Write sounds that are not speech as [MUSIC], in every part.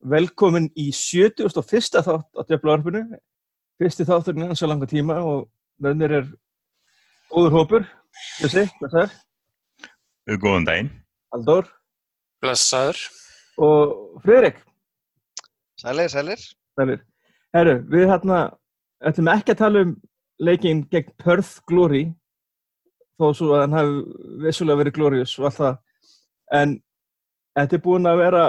velkomin í 71. þátt á Djöflavarpinu. Fyrsti þátturinn eins og langa tíma og nönnir er góður hópur. Það er? Góðan daginn. Aldór Blessaður. og Friðrik. Sælir, sælir. Sælir. Herru, við hérna ætlum ekki að tala um leikinn gegn Perth Glory þó svo að hann hafi vissulega verið glorious og allt það. En þetta er búin að vera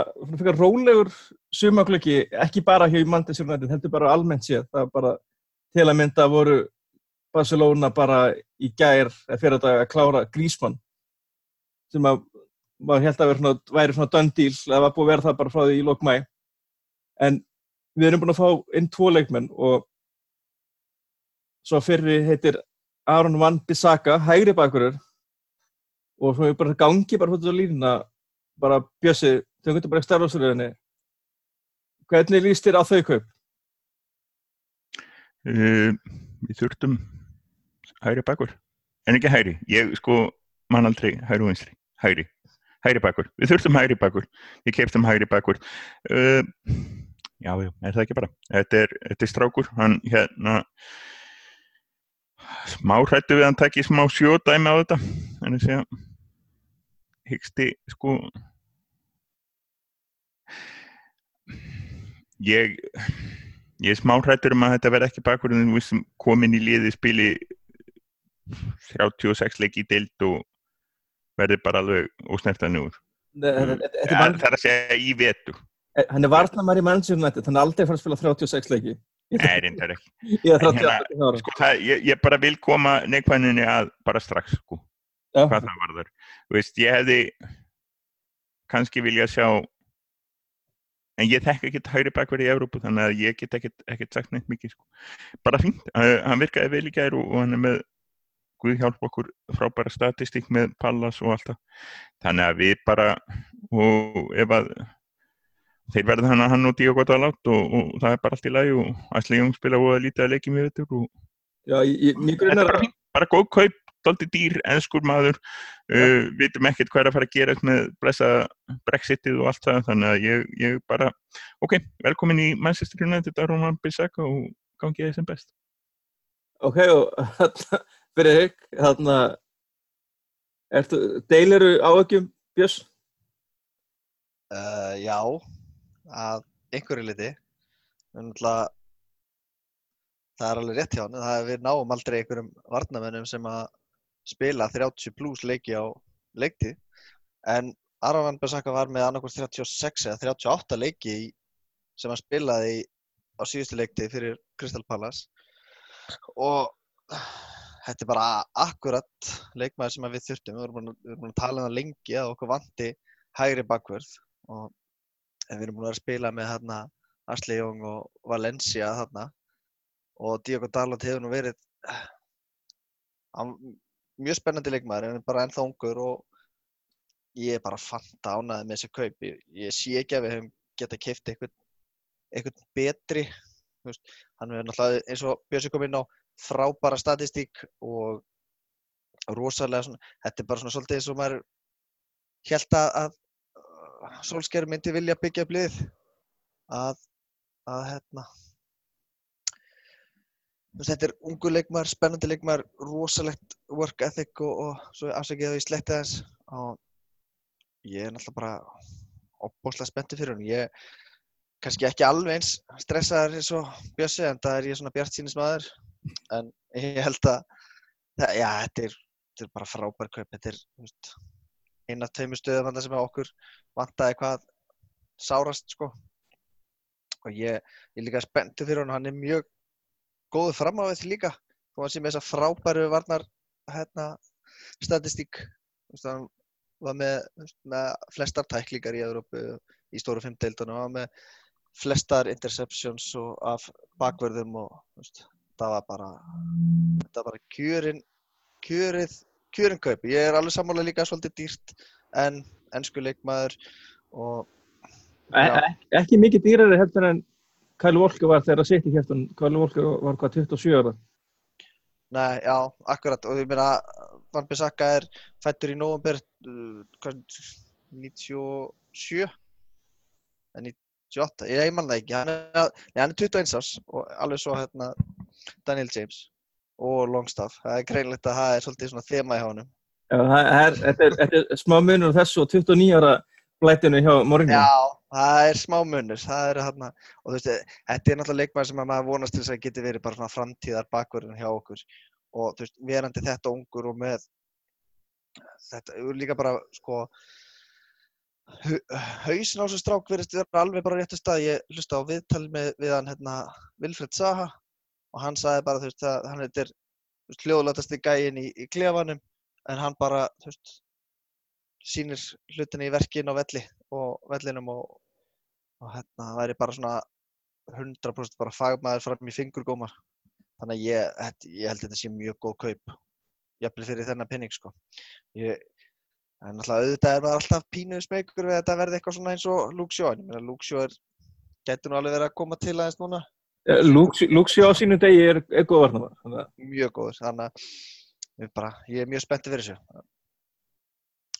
rólegur sumaglöki, ekki bara hjá Manchester United, heldur bara almennt séð. Það er bara til að mynda voru Barcelona bara í gær fyrir dag að klára Griezmann sem að maður held að svona, væri svona done deal, það var búið að vera það bara frá því í lók mæ. En við erum búin að fá inn tvo leikmenn og svo fyrri heitir Aron Van Bissaka, hægri bakurur og svo er bara gangi bara fyrir línuna bara Bjössi, þau getur bara ekki starfa á stöðunni hvernig líst þér á þau kaup? Uh, við þurftum hægri bakur. En ekki hægri. Ég sko man aldrei hægri og vinstri. Hægri. Hægri bakur. Við þurftum hægri bakur. Við keftum hægri bakur. Uh, já, já, er það ekki bara. Þetta er, þetta er strákur. Hann hérna smá hrættu við hann takki smá sjódæmi á þetta. Þannig að segja hyggsti sko ég ég er smá hrættur um að þetta verði ekki við sem komin í liði spili 36 leiki í deild og verði bara alveg ósnertan úr Þetta það er að segja í vetu hann er varnamær í Manchester United, hann er aldrei farið að spila 36 leiki. Nei, reyndar ekki. [LAUGHS] Ég En 38 ára. Sko, það, ég, ég bara vil koma neikvæðinni að bara strax sko, hvað það varður. Veist, ég hefði kannski vilja sjá en ég þekk ekkert hægri bakverði í Evrópu þannig að ég get ekkert, sagt neitt mikið sko. bara fínt, hann virkaði vel í gær og, hann er með Guð hjálp okkur frábæra statistík með Pallas og allt það. Þannig að við bara og ef að þeir verða hann að hann og Dío gott að látt og, og það er bara allt í lagi og Asli Jung spila og að lítið að leikja með þetta og já, ég, ég, mér þetta er bara fínt, bara góð kaup doldi dýr, enskur maður uh, vitum ekkert hvað er að fara að gera með blessa brexitið og allt það þannig að ég, ég bara ok, velkomin í Manchester United að Roman Bissaka og gangi þið sem best Ok, og þarna, fyrir hygg, þarna, ertu, deileru áökjum, Björs? Uh, já, að einhverju liti. En náttúrulega, það er alveg rétt hjá hann. Það er við náum aldrei einhverjum varnamennum sem að spila 30 pluss leiki á leiktið. En Aron Van Bissaka var með annarkvæmst 36 eða 38 leiki sem hann spilaði á síðustu leiktið fyrir Crystal Palace. Og þetta er bara akkurat leikmaður sem við þurftum. Við erum búin, að- tala um það lengi að okkur vanti hægri bakvörð og við erum búin að spila með hérna Asli Jóng og Valencia þarna og Diogo Dalot hefur nú verið hann, mjög spennandi leikmaður en bara ennþá ungur og ég er bara fanta ánæði með þessi kaup. Ég, ég sé ekki að við hefum geta keift eitthvað, eitthvað betri veist, hann er náttúrulega eins og Björsi kom inn á frábæra statistík og rosalega svona, þetta er bara svona svolítið og maður held að, að Solskjær myndi vilja byggja upp lið að, að hérna þetta er ungu leikmar, spennandi leikmar rosalegt work ethic og, og svo afsækið það í slettið hans og ég er náttúrulega bara opbóslega spenntur fyrir hún ég kannski ekki alveg eins stressaður eins og Bjössi en það er ég svona bjart sínismæður en ég held að það, já, þetta er, þetta er bara frábær kaup. Þetta er eina tveimur stöðum sem okkur vantaði hvað sárast sko. Og ég, ég er líka spenntur fyrir hann hann er mjög góður fram á þetta líka og hann sé með þessa frábæru varnar hérna, statistík hann var með, með flestar tæklingar í Európu í stóru fimmdeildunum og var með flestar interceptions af bakverðum og veist, það var bara þetta var bara kjörin kjörið, kjörin kaup ég er alveg sammála líka svolítið dýrt en ennsku leikmaður og E Já. e ekki mikið dýrari heldur en Kyle Walker var þegar að setja í kæftun. Kyle Walker var hvað 27 ára. Nei, já, akkurat og ég meina Van Bissaka er fættur í november uh, hvað, 97 en í 78, ég, man það ekki, hann er, hann er 21 árs og alveg svo hérna Daniel James og Longstaff, það er greinlegt að það er svolítið svona þema í hánum. Já, það er, þetta, er, þetta er smá munur þessu og 29 ára blætinu hjá Mourinho. Já, það er smá munur, það er hérna, og þú veist, þetta er náttúrulega leikmæður sem að maður vonast til þess að geti verið bara svona framtíðar bakverðin hjá okkur og þú veist, verandi þetta ungur og með þetta, líka bara, sko, hausin á þessu strák verðist vera alveg bara réttu stað. Ég hlusta á viðtal með, við hann, hérna, Vilfred Zaha og hann sagði bara, þú veist, að hann er hljóðlatasti gæin í, í klefanum en hann bara, þú veist, sýnir hlutinni í verkin á velli og vellinum og, og hérna það væri bara svona 100% bara fagmaður fram í fingurgómar. Þannig að ég, ég held að þetta sé mjög góð kaup. Jafnveg fyrir þennan pinning sko. Ég, en náttúrulega auðvitað er maður alltaf pínuð smegur við að þetta verði eitthvað svona eins og Luxjó en ég meina Luxjó getur nú alveg verið að koma til aðeins núna. Luxjó á sínu degi er, er góð varna mjög góður. Þannig að bara, ég er mjög spenntið fyrir þessu.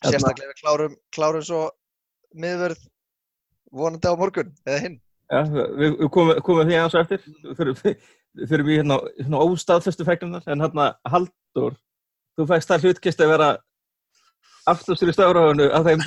Sérstaklega við klárum, klárum svo miðverð vonandi á morgun, eða hinn. Já, við, komum, komum því aðeins eftir, fyrir við hérna, hérna óstaðfestu fæklunar, en hérna Haldur, þú fækst það hlutkist að vera afturstur í stafráðinu að þeim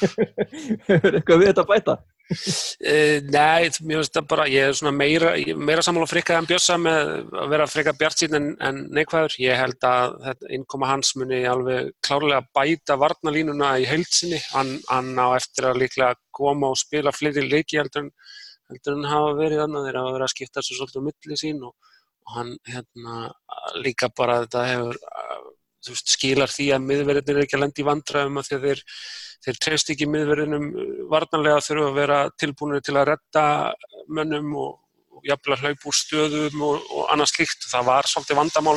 [LAUGHS] hefur eitthvað við þetta bæta. Uh, nei, mér finnst það bara, ég er svona meira, meira sammála frikað en bjössa með að vera frikað bjart sín en, en neikvæður. Ég held að innkoma hans muni alveg klárlega bæta varnalínuna í heilsinni. Hann, hann á eftir að líklega koma og spila fleiri leiki heldur en, heldur en hafa verið þannig. Þeir hafa verið að skipta þessu svolítið um milli sín og, og hann hérna, líka bara þetta hefur, veist, skilar því að miðverðinir er ekki að lendi vandraðum að þeir þeir trefst ekki miðverðinum varnarlega þurfa að vera tilbúinir til að retta mönnum og, og jafnvel að hlaupa úr stöðum og, og annað slikt. Það var svolítið vandamál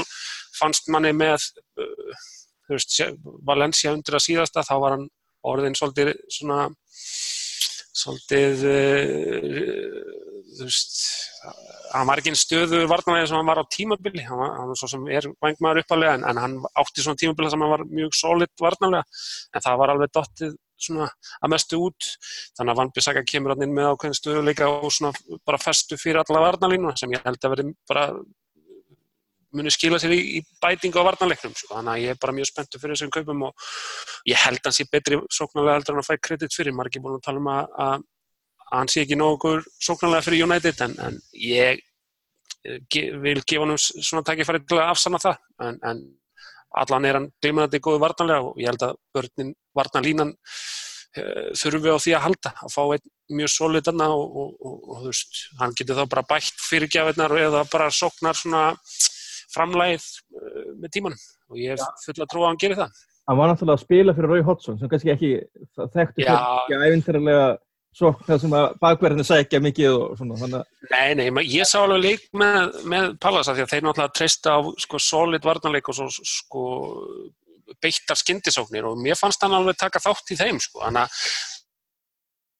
fannst manni með uh, veist, Valencia undir að síðasta, þá var hann orðin svolítið svona svolítið uh, þú veist hann var ekki einn stöðu varnarlega sem hann var á tímabili. Hann var, hann var svo sem er vangmaður uppalega en, en hann átti svona tímabili sem hann var mjög solid varnarlega. En það var alveg dottið svona að mestu út. Þannig að Van Bissaka kemur hann inn með ákveðin stöðuleika og svona bara festu fyrir alla varnarlínu sem ég held að verði bara muni skila sér í, í bætingu á varnarleiknum. Sko. þannig að ég er bara mjög spenntu fyrir þessum kaupum og ég held að hann sé betri sóknarlega heldur en að fæ kredit fyrir. Maður er ekki búin að tala um að, að hann sé ekki nógur sóknarlega fyrir United en, en ég ge, vil gefa hann svona takkifæri til að afsanna það. En, en allan er hann glimrandi góðu varnarlega og ég held að börnin varnarlínan uh, þurfi á því að halda að fá einn mjög solid anna og, og, og, og þú veist, hann getur þá bara bætt fyrirgjafinnar eða bara sóknar svona framlægið uh, með tímanum. Og ég er full að trúa að hann gerir það. Hann var náttúrulega að spila fyrir Rói Hodson sem kannski ekki þekktu fyrir ekki svo það sem að bakverðinu sækja mikið og svona þannig. Nei, nei, ég sá alveg leik með, með Pallasa því að þeir náttúrulega treysta á sko solid varnarleik og svo sko beittar skindisóknir og mér fannst hann alveg taka þátt í þeim sko, þannig að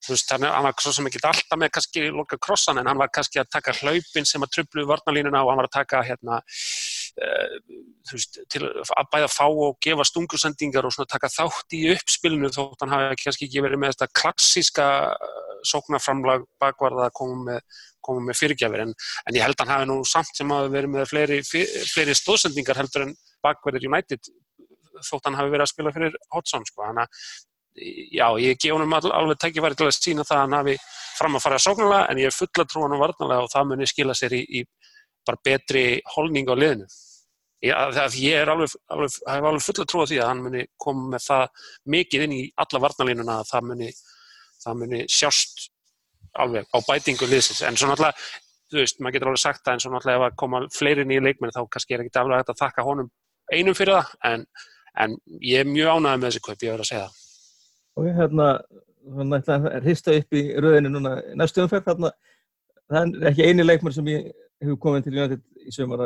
þú veist, hann var svo sem ekki alltaf með kannski loka krossan en hann var kannski að taka hlaupin sem að trublu varnarlínuna og hann var að taka hérna þú veist, til að bæða fá og gefa stungusendingar og svona taka þátt í uppspilinu þótt hann hafi kannski ekki verið með þetta klassíska sóknarframlag bakvarða að koma með, með fyrirgjafir. En, en ég held að hann hafi nú samt sem að verið með fleiri, fleiri stóðsendingar heldur en bakvarðir United þótt hann hafi verið að spila fyrir Hodson sko, hann að já, ég gef honum alveg tækifæri til að sína það að hann hafi fram að fara að sóknarlega en ég er fulla trú hann á varnarlega og það muni skila sér í, í bara betri holning á liðinu. Ég, ég er alveg, alveg, alveg fulla trú á því að hann muni koma með það mikið inn í alla varnarlínuna að það muni, það muni sjást alveg á bætingu liðsins. En svo náttúrulega, þú veist, maður getur alveg sagt það en svo náttúrulega ef að koma fleiri nýja leikmenn þá kannski er ekki aflega hægt að þakka honum einum fyrir það en, en ég er mjög ánægð með þessi kaup, ég verður að segja það. Og hérna hann ætla að hrista upp í rauðinu núna næstu umferð. Þarna það er ekki eini leikmar sem ég hefur komið til United í sömur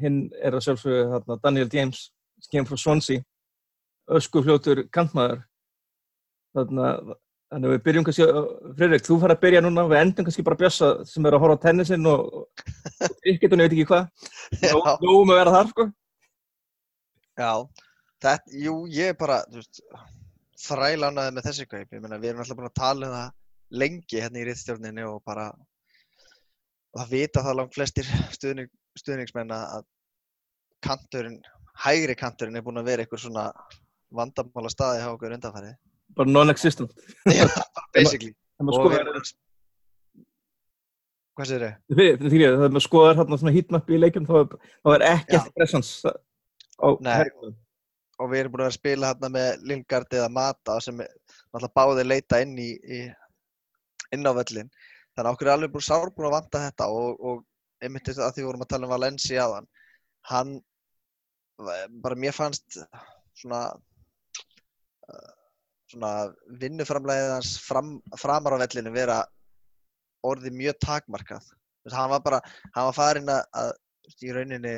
hinn er að sjálfsögja hérna, Daniel James skemm frá Swansea. Öskufljótur kantmaður. Þannig að við byrjum kannski Fredrik, þú fara að byrja núna við endum kannski bara Bjössa sem er að horfa á tennisin og ykkurtunni veit ekki hvað. [LAUGHS] Nógum að vera þar sko. Já, þetta, jú, ég er bara, þú veist þrælanaði með þessi kaup, ég meina við erum alltaf búin að tala um það lengi hérna í rittstjórninni og bara og það vita það langt flestir stuðning, stuðningsmenn að kanturinn, hægri kanturinn er búinn að vera eitthvað svona vandamála staði hjá okkur undanfærið. bara non-existent [LAUGHS] Já, [LAUGHS] basically. Og við erum að- Hvað segir þau? Við- því að þegar maður skoðar hérna svona heatmap í leikjum þá er, er ekkert Já. presence á hægri. og við erum búin að vera að spila hérna með Lingard eða Mata sem náttúrulega báði leita inn í, í inn á völlin þannig að okkur er alveg búin sár búin að vanta þetta og, og einmitt þess að því vorum að tala um Valensi aðan hann bara mér fannst svona uh, svona vinnuframlegið hans fram, framar á vellinu vera orðið mjög takmarkað. Þú veist, hann var bara, hann var farin að, að í rauninni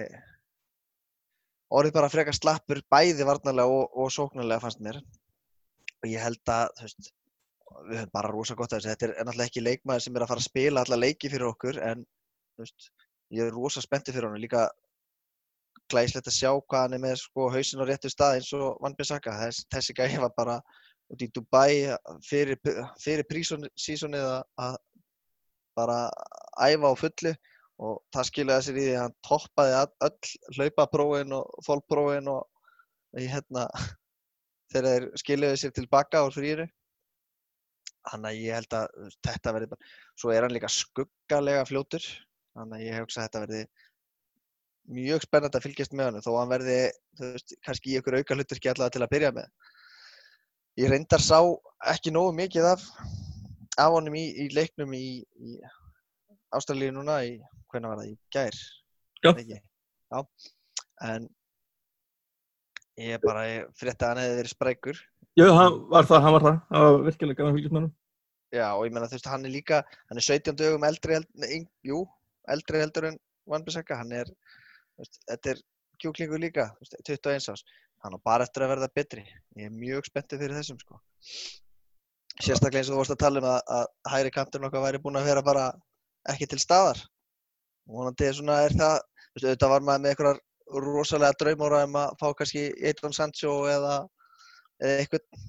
orðið bara frekar slappur bæði varnarlega og, og sóknarlega fannst mér. Og ég held að þú veist, við höfum bara rosa gott að þessu. Þetta er náttúrulega ekki leikmaður sem er að fara að spila alla leiki fyrir okkur en veist, ég er rosa spenntið fyrir honum. Líka glæslegt að sjá hvað hann er með sko, hausin á réttu stað eins og Van Bissaka. Þess, þessi gæði var bara út í Dubai fyrir, fyrir prísísonið að, bara æfa á fullu og það skilaði sér í því að hann toppaði öll hlaupaprófin og fólkprófin og í hérna [LAUGHS] þegar þeir skiluðu sér tilbaka úr fríinu þannig að ég held að þetta verði bara svo er hann líka skuggalega fljótur þannig að ég hugsa að þetta verði mjög spennandi að fylgjast með hann þó að hann verði þú veist, kannski í ykkur auka hluturki allavega til að byrja með ég reyndar sá ekki nógu mikið af af honum í, í leiknum í, í Ástralíu núna í, hvernig var það, í gær? Já. Ekki? Já, en ég bara, ég frétti að hann hefði verið sprækur Já, hann var það, hann var það. Það var virkilega að fylgjast með hann. Já, og ég meina þú veist, hann er líka, hann er 17 dögum eldri, yng- jú, eldri heldur en Van Bissaka, hann er, veist, þetta er kjúklingur líka, þú veist, 21 ás, hann á bara eftir að verða betri. Ég er mjög spenntið fyrir þessum, sko. Sérstaklega eins og þú vorst að tala um að, að hægri kanturinn okkar væri búinn að vera bara ekki til staðar. Vonandi er svona, er það, veist, auðvitað var maður með einhverjar rosalega draumóra um að fá kannski Eitron Sancho eða, eða einhvern,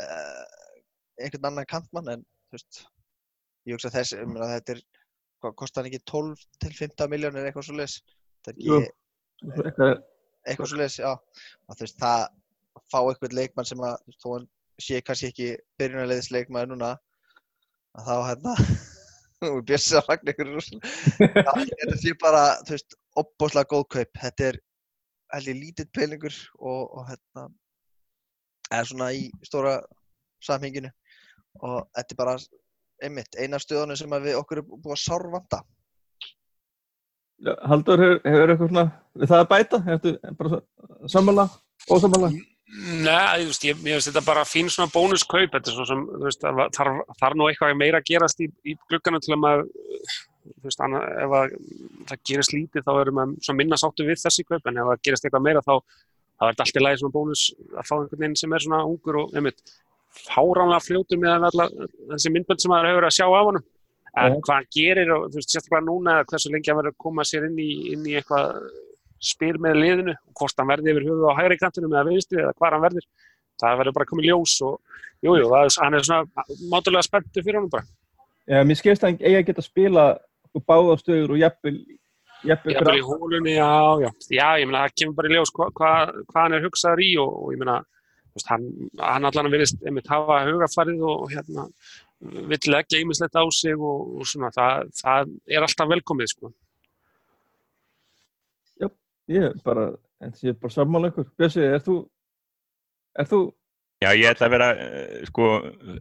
uh, einhvern annan kantmann en þú veist, ég hugsa þessi, ég meina þetta er, hvað kostar hann ekki 12 til 15 miljónir eitthvað svo leis? Það er Jú. ekki Eitthvað, eitthvað svo leis, já. Og þú veist, það að fá einhvern leikmann sem að, þú veist, þó hann sé kannski ekki byrjunarleiðis leikmaður núna, að þá hérna, [LAUGHS] og bjössi að fagna ykkur þetta sé bara, þú veist, opbóðslega góð kaup. Þetta er, held ég, lítill peningur og, og hérna, eða svona í stóra samhenginu og þetta er bara einmitt, eina stöðunum sem að við okkur er búið að sárvanda. Haldur hefur, hefur eitthvað svona við það að bæta? Ertu bara sammála, ósammála? Nei, þú veist, ég, veist þetta bara fín svona bónuskaup, þetta er svo sem, þú veist, það þarf, þarf nú eitthvað meira að gerast í, í glugganum til að maður, veist, annað, ef að, það gerist lítið þá erum svona minna sáttu við þessi kaup, en ef það gerist eitthvað meira þá, þá er þetta allt í lagi svona bónus að fá einhvern veginn sem er svona ungur og, einmitt, fáránlega fljótur með alla þessi myndbönd sem maður hefur að sjá af honum. En Já. hvað hann gerir og, þú veist, sérstaklega núna, hversu lengi hann verður að koma sér inn í, inn í eitthvað spil með liðinu og hvort hann verði yfir höfuð á hægri kantinum eða vinstri eða hvað hann verður það verður bara að koma í ljós og jújú, jú, það hann er svona mátulega spenntu fyrir honum bara Já, mér skilst að hann eigi að geta spila sko, báða stöður og jafnvel jafnvel í hólunni, já, já já, ég meina það kemur bara í ljós hvað hva, hva hann er hugsaður í og, og ég meina hann, hann allan verðist einmitt hafa hugafarið og, og hérna vill leggja ýmislegt á sig og, og svona, það, það er alltaf velkomið sko. Ég er bara, en ég er bara sammála ykkur. Bjössi, er þú, er þú, Já, ég ætla að vera, eh, sko,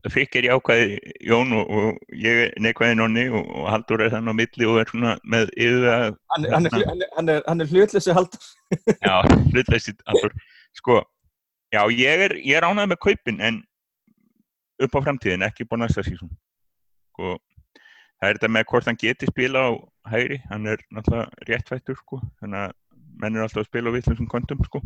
Frikk er jákvæði Jón og, og ég er neikvæði Nonni og, Haldur er þannig á milli og er svona með yfir að, hann, hann, er, hann, er, hann er, er hlutleysi Haldur. [LAUGHS] já, hlutleysi Haldur. Sko, já, ég er, er ánægð með kaupin en upp á framtíðin, ekki búin næsta sísón. Sko, það er þetta með hvort hann geti spila á hægri, hann er náttúrulega réttfættur, sko, þannig að menn er alltaf að spila á vittlum kontum, sko,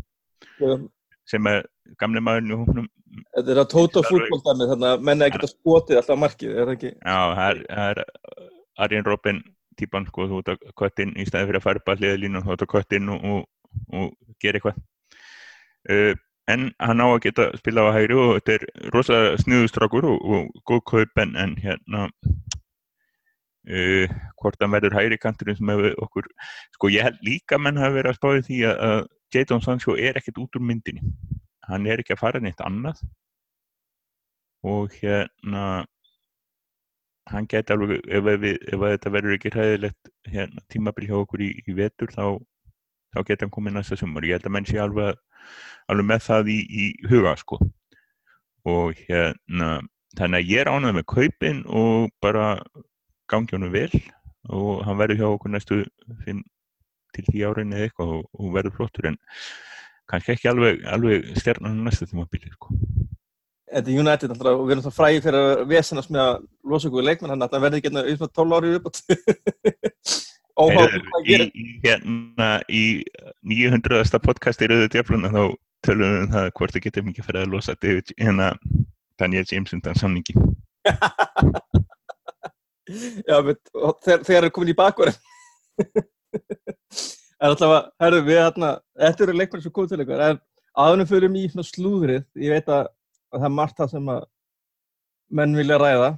sem er gamli maðurinn í hóknum Þetta er að tóta fútboldæmi, þannig að menna að geta skotið alltaf markið, er það ekki? Já, það er, uh, Arjen Robben típan, sko, þú ert að kött inn í staði fyrir að fara upp að hliða línu, þú ert að kött inn og, og, og gera eitthvað. Uh, en hann á að geta spila á hægri og þetta er rosalega sniðustrákur og, og góð kaup en, en hérna uh, hvort hann verður hægri kanturinn sem hefur okkur sko ég held líka menn hafa verið að spáði því að, að Jadon Sancho er ekkert út úr myndinni. Hann er ekki að fara neitt annað. Og hérna hann geti alveg ef, við, ef þetta verður ekki hræðilegt hérna, tímabil hjá okkur í, í vetur þá, þá geti hann komið næsta sumar. Ég held að menn sé alveg, alveg með það í, í huga sko. Og hérna þannig að ég er ánað með kaupin og bara gangi honum vel. Og hann verður hjá okkur næstu 5 til 10 árin eða eitthvað og, og verður flottur en kannski ekki alveg, alveg stjarnan næstu tímabili sko. Þetta er United alltaf og við erum það fræði fyrir að vesenast með að losa okkur leikmenn hann að það verði ekki eitthvað um 12 ári viðbútt Óháð í, í, hérna, í 900. podcast í Rauðu Djöfluna þá tölum við um það hvort þið getum ekki fyrir að losa David, hérna Daniel James undan samningi [LAUGHS] Já, þegar þeir eru komin í bakverðin [LAUGHS] en alltaf að, herru, við hérna, þetta eru leikmenn sem komið til ykkur, en aðunum fyrir í svona slúðrið, ég veit að, að það er margt það sem að menn vilja ræða,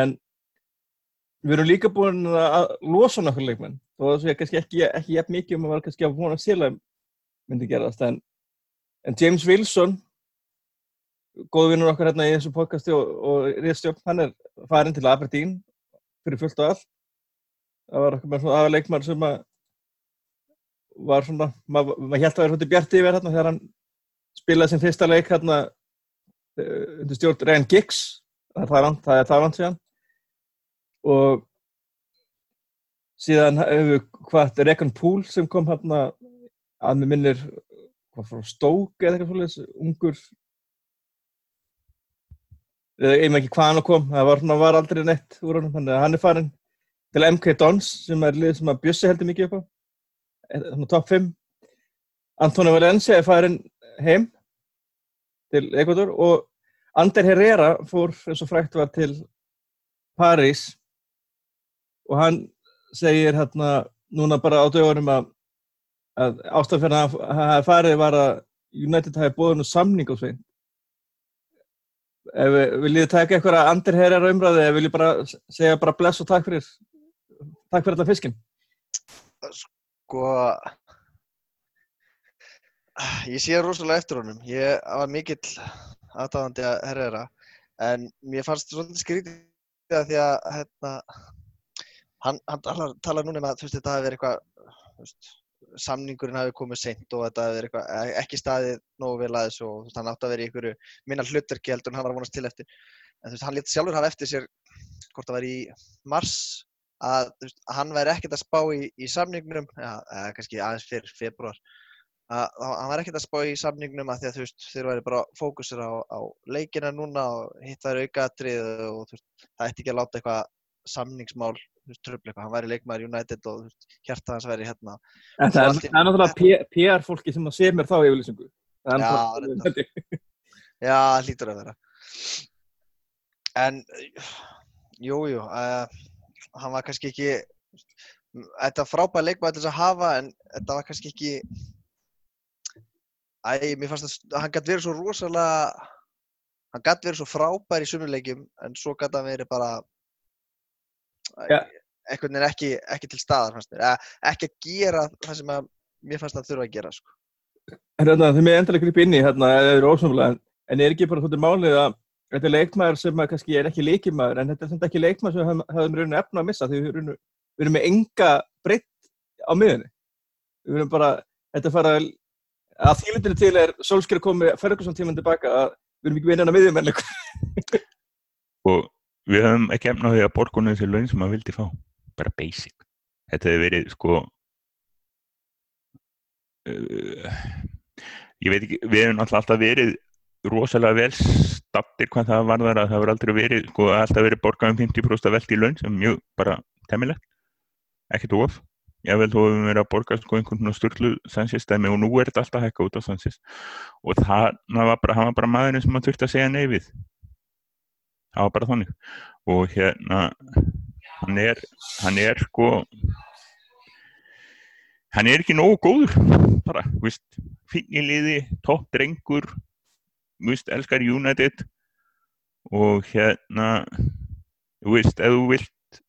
en við erum líka búin að losa nokkur leikmenn, og það sé kannski ekki, ekki jæfn mikið um að vera kannski að að sila myndi gerast, en, en James Wilson, góðvinnur okkar hérna í þessu podcasti og, og Ríðstjórn, hann er farin til Aberdeen fyrir fullt og allt, það var eitthvað með svona aðleikmar sem að var svona, maður mað held að vera hluti bjarti yfir hérna þegar hann spilaði sem fyrsta leik hérna undir stjórn Ryan Giggs. Það er Þáland síðan. Og síðan hefur hvað Regan Poole sem kom hérna að með minnir hvað frá Stók eða eitthvað svolítið ungur. Eða með ekki hvað hann kom það var, var aldrei neitt úr honum þannig að hann er farin til MK Dons sem er lið sem að Bjössi heldur mikið upp á þannig top 5 Antonio Valencia er farin heim til Ecuador og Ander Herrera fór eins og frækt var til París. Og hann segir hérna núna bara á dögunum að, að ástafjörna að það farið var að United hafi bóðið nú samning á svein ef viljið taka eitthvað að Ander Herrera umræði eða viljið bara segja bara bless og takk fyrir takk fyrir alla fiskin sko ég sé rosalega eftir honum. Ég var mikill aðtáðandi að herra en mér fannst svolítið skrítið að því að hérna, hann, hann talar, núna um að veist, þetta hafi verið eitthvað veist, samningurinn hafi komið seint og þetta hafi verið eitthvað e, ekki staðið nógu vel aðeins og veist, hann átti að vera í einhverju minna hlutverki heldur en hann var vonast til eftir. En hann létt sjálfur hafa eftir sér hvort það var í mars að veist, hann væri ekkert að spá í, í samningnum, ja, kannski aðeins fyrir februar, að hann væri ekkert að spá í samningnum að því að þú veist þeir væri bara fókusir á, á leikina núna og hitt væri aukaðatrið og veist það ætti ekki að láta eitthvað samningsmál tröfla eitthvað, hann væri leikmaður United og hjarta hans væri hérna. En það er, er náttúrulega PR fólki sem að sé mér þá yfirlýsingu. Já, já, hlítur að vera. En, jújú, jú, uh, hann var kannski ekki þetta var frábæð leikmaður til þess að hafa en þetta var kannski ekki æ, mér fannst að hann gæti verið svo rosalega hann gæti verið svo frábær í sumuleikjum en svo gæti hann verið bara ja. eitthvað er ekki, ekki til staðar ekki að gera það sem að mér fannst að þurfa að gera sko. Hérna, þið með endalega gripa inn í hérna, en er ekki bara þúttir málið að Þetta er leikmaður sem kannski er ekki leikimæður en þetta er ekki leikmaður sem við höfum raun og efna að missa því við erum, við erum með enga breytt á miðunni. Við erum bara, þetta fara að þýlindinu til er Solskjær komið Ferguson tíman tilbaka að við erum ekki vinnan að miðjum enn [LAUGHS] Og við höfum ekki efna því að borgunum þessi laun sem maður vildi fá. Bara basic. Þetta hefur verið sko uh, ég veit ekki, við hefum alltaf verið rosalega vel stattir hvað það varðar að það verður aldrei verið sko alltaf verið borgað um 50% velt í laun sem mjög bara temmilegt ekkert of. Ég vel þú hefum verið að borga sko einhvern svona störlu sannsistæmi og nú er þetta alltaf hækka út á sannsist og það var bara, bara maðurinn sem maður þurfti að segja nei við. Það var bara þannig. Og hérna hann er hann er sko hann er ekki nógu góður bara, víst finn í liði, topp drengur veist, elskar United og hérna þú veist, ef þú vilt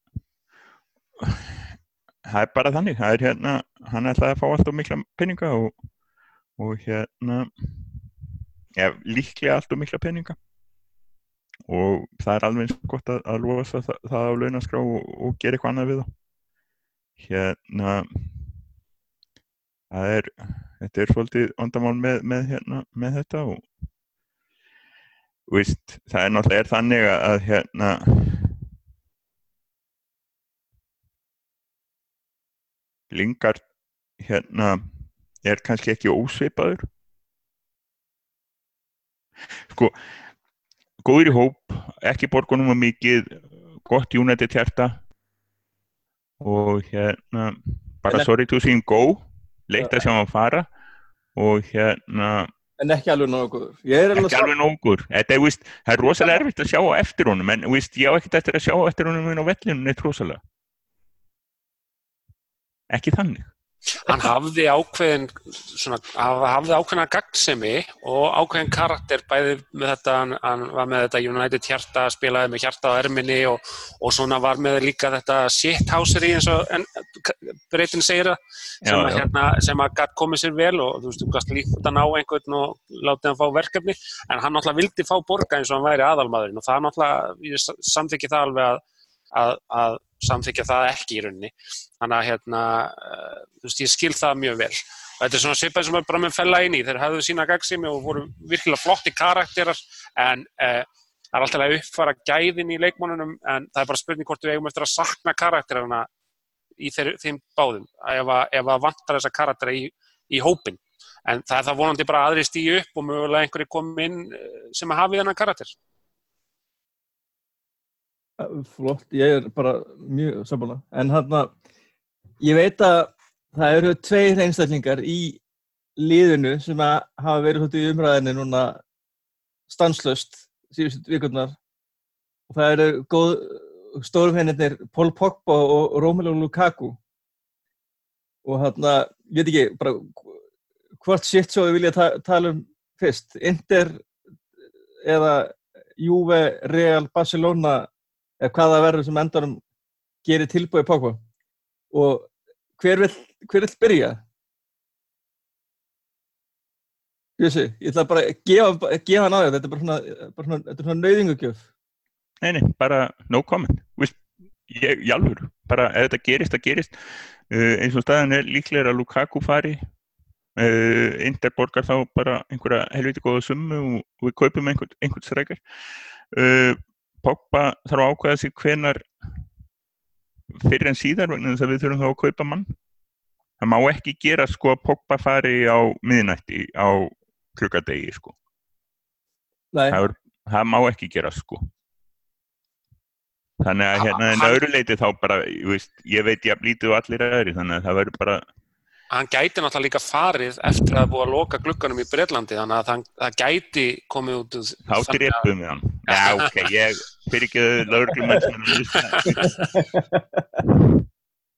það er bara þannig það er hérna, hann ætlaði að fá alltaf mikla peninga og, og hérna ja, líklega alltaf mikla peninga. Og það er alveg eins og gott að, að lofa það, það á launaskrá og, og gera eitthvað annað við það hérna það er þetta er svolítið vandamál með, með, hérna, með þetta og Vist, það er náttúrulega er þannig að hérna Lingard hérna er kannski ekki ósveipaður sko góður í hóp, ekki borgunum að mikið gott United hjarta. Og hérna bara sorry to see him go leitt að sjá hann fara. Og hérna en ekki alveg nógu góður. Ekki alveg nógu góður. Þetta er, það er rosalega erfitt að sjá á eftir honum en víst, ég á ekkert eftir að sjá á eftir honum á vellinu neitt rosalega. Ekki þannig hann hafði ákveðin svona, hafði ákveðina gagnsemi og ákveðin karakter bæði með þetta, hann, var með þetta United hjarta, spilaði með hjarta á erminni og, og svona var með líka þetta shithousery eins og breytin segir það sem að, hérna, sem að gætt komið sér vel og þú veist, þú gæst líkt að ná einhvern og látið hann fá verkefni. En hann náttúrulega vildi fá borga eins og hann væri aðalmaðurinn og það náttúrulega, ég samþykki það alveg að, að, að samþykja það ekki í rauninni. Þannig að hérna, uh, þú veist, ég skil það mjög vel. Og þetta er svona svipað sem er bara með fella inn í. Þeir hafðu sína gagsimi og voru virkilega flotti karakterar en uh, það er alltaf að uppfara gæðin í leikmónunum en það er bara spurning hvort við eigum eftir að sakna karakterarna í þeir, þeim báðum ef að, vantar þessa karaktera í, í hópin en það er það vonandi bara aðri stíu upp og mögulega einhverju komið inn eh, sem hafi þennan karakter Flott, ég er bara mjög sammála. En hann að, ég veit að það eru tveir einstaklingar í liðinu sem hafa verið svolítið í umræðinni núna stanslöst síðust vikurnar. Og það eru góð stórumhennir Pól Pogba og Romelu Lukaku. Og hann að, ég veit ekki, bara hvort shit svo við vilja ta tala um fyrst. Inter eða Juve, Real, Barcelona eða hvaða verður sem endanum gerir tilbúið Pogba og hver vil, hver vil byrja? Jössi, ég ætla bara að gefa, gefa hann á þér, þetta er bara svona, bara svona, þetta er svona nauðingugjöf. Nei, nei, bara no comment, ég, ég alveg, bara ef þetta gerist, það gerist, uh, eins og staðan er líklega að Lukaku fari, uh, Inder borgar þá bara einhverja helviti góða summu og, við kaupum einhvern, einhvern strækjar. Uh, Pogba þarf að ákvæða sig hvenar fyrir en síðar vegna þess að við þurfum þá að kaupa mann. Það má ekki gera sko að Pogba fari á miðnætti á klukkadegi sko. Það, er, það má ekki gera sko. Þannig að hérna en öðru leiti þá bara veist, ég veit ég að blítið og allir aðri þannig að það verður bara hann gæti náttúrulega líka farið eftir að búa að loka glukkanum í Breitlandi þannig að það gæti komið út þá drifum við hann já ok, ég fyrir ekki lögurklum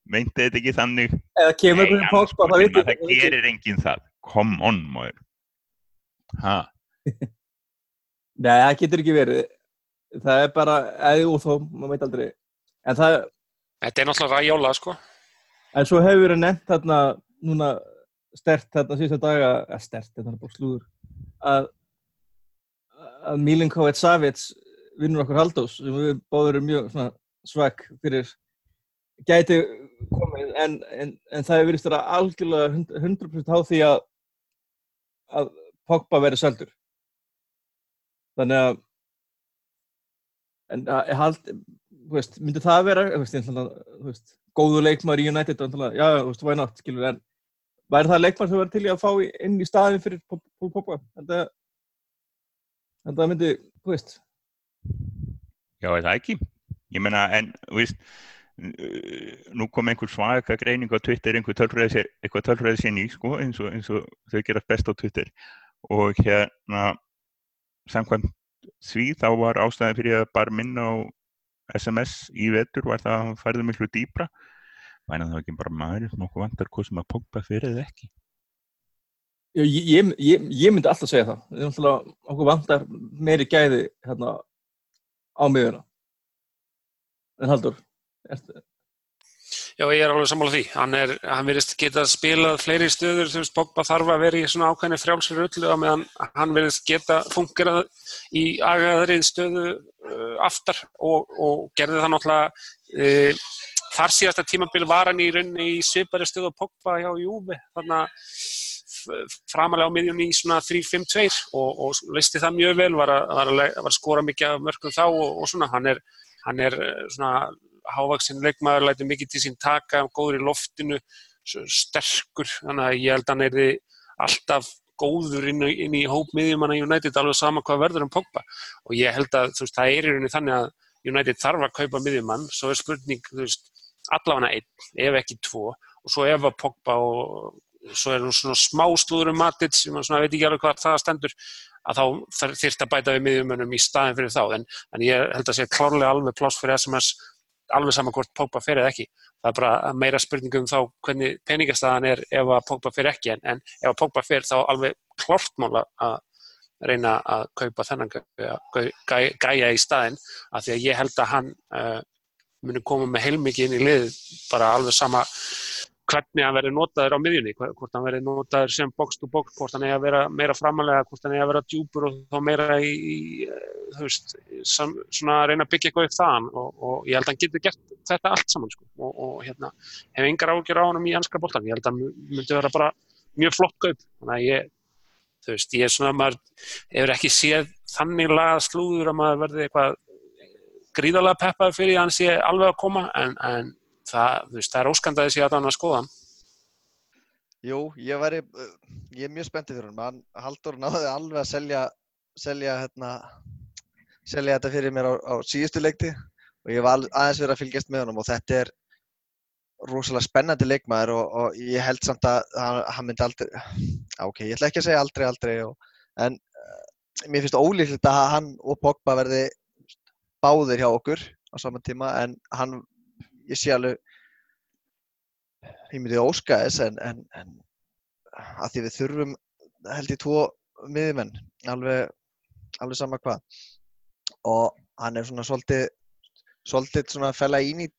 meinti þetta ekki þannig? Eða kemur einhvern pókspa það, það, það gerir enginn það. Come on móður hæ [LAUGHS] nei, það getur ekki verið. Það er bara, eða úr þó maður veit aldrei. En það þetta er náttúrulega ræjóla sko. En svo hefur við nefnt þarna núna stert þarna síðustu daga að stert, þetta er bara slúður að, að Milinkovic Savic vinnur okkur Haldós sem við báðum erum mjög svag fyrir gæti komið en, en, en það hefur verið stara algjörlega 100% á því að að Pogba verið seldur. Þannig að en að hald, veist, myndi það vera veist, veist, góðu leikmar í United já, þú veist, why not, skilur en væri það leikmann sem verður til í að fá inn í staðin fyrir Pól Poppa en það myndi, þú veist. Já, það ekki? Ég menna, en, þú veist nú kom einhver svaka greining á Twitter, einhver tölfræði sér ný, sko, eins og, eins og þau gerast best á Twitter. Og hérna samkvæmt því þá var ástæðin fyrir að bara minna á SMS í vetur var það að hann færði miklu dýbra væna það ekki bara maður sem okkur vantar hvað sem að Pogba fyrir eða ekki ég, ég, ég, ég myndi alltaf segja það. Við erum alltaf, okkur vantar meiri gæði hérna á miðuna. En Haldur, ertu, Já, ég er alveg sammála því. Hann, er, hann verðist geta spilað fleiri stöður, veist, Pogba þarf að vera í svona ákveðinu frjálsri öllu á meðan hann verðist geta fungerað í agaðrið stöðu uh, aftar og, og gerði það náttúrulega uh, þar síðasta tímabil var hann í rauninni í svipari stöðu Pogba hjá Júfi, þannig að framalega á miðjunni í svona 3-5-2 og, og listi það mjög vel, var að, var að, að skora mikið af mörgum þá og, og svona, hann er, hann er uh, svona hávaksinn leikmaður, læti mikið til sín taka, góður í loftinu, sterkur, þannig að ég held að hann er alltaf góður inn, inn í hópmiðjumanna United alveg sama hvað verður um Pogba. Og ég held að veist, það er í rauninni þannig að United þarf að kaupa miðjumann, svo er spurning veist, allavega einn, ef ekki tvo. Og svo ef að Pogba og svo er hún svona smá slúður um Matic sem man svona veit ekki alveg hvað það stendur að þá þurft að bæta við miðjumönnum í staðin fyrir þá, en, en ég held að sé klárlega alveg pláss fyrir SMS alveg saman hvort Pogba eða ekki. Það er bara meira spurningum þá hvernig peningastæðan er ef að Pogba fer ekki en, en ef að Pogba fer þá alveg klortmála að reyna að kaupa þennan gæja í staðin af því að ég held að hann uh, muni koma með heilmikið inn í lið bara alveg sama hvernig hann verður notaður á miðjunni, hvort hann verður notaður sem box to box, hvort hann er að vera meira framalega, hvort hann er að vera djúpur og þá meira í, í þú veist, sam, svona að reyna að byggja eitthvað upp þaðan. Og, og ég held að hann getur gert þetta allt saman sko. Og, og hérna, hef engar ágjör á hann í anska bóltan, ég held að hann myndi vera bara mjög flott kaup, þannig að ég, þú veist, ég er svona, maður hefur ekki séð þannig laga slúður að maður verði eitthvað gríðalega peppaður fyrir að hann sé alveg að koma en, en það, veist, það er óskandaði sér að hann að skoða hann. Jú, ég væri, ég er mjög spenntið fyrir hann, Haldur náði alveg að selja, selja, hérna, selja þetta fyrir mér á, á síðustu leikti og ég var aðeins verið að fylgjast með honum og þetta er rosalega spennandi leikmaður og, og ég held samt að hann, hann myndi aldrei, ok, ég ætla ekki að segja aldrei, aldrei, og, en uh, mér finnst ólíklegt að hann og Pogba verði báðir hjá okkur á saman tíma en hann ég sé alveg ég myndi óska þess en, en, en að því við þurfum held ég tvo miðjumenn alveg, alveg sama hvað. Og hann er svona svolítið svolítið svona að fella ín í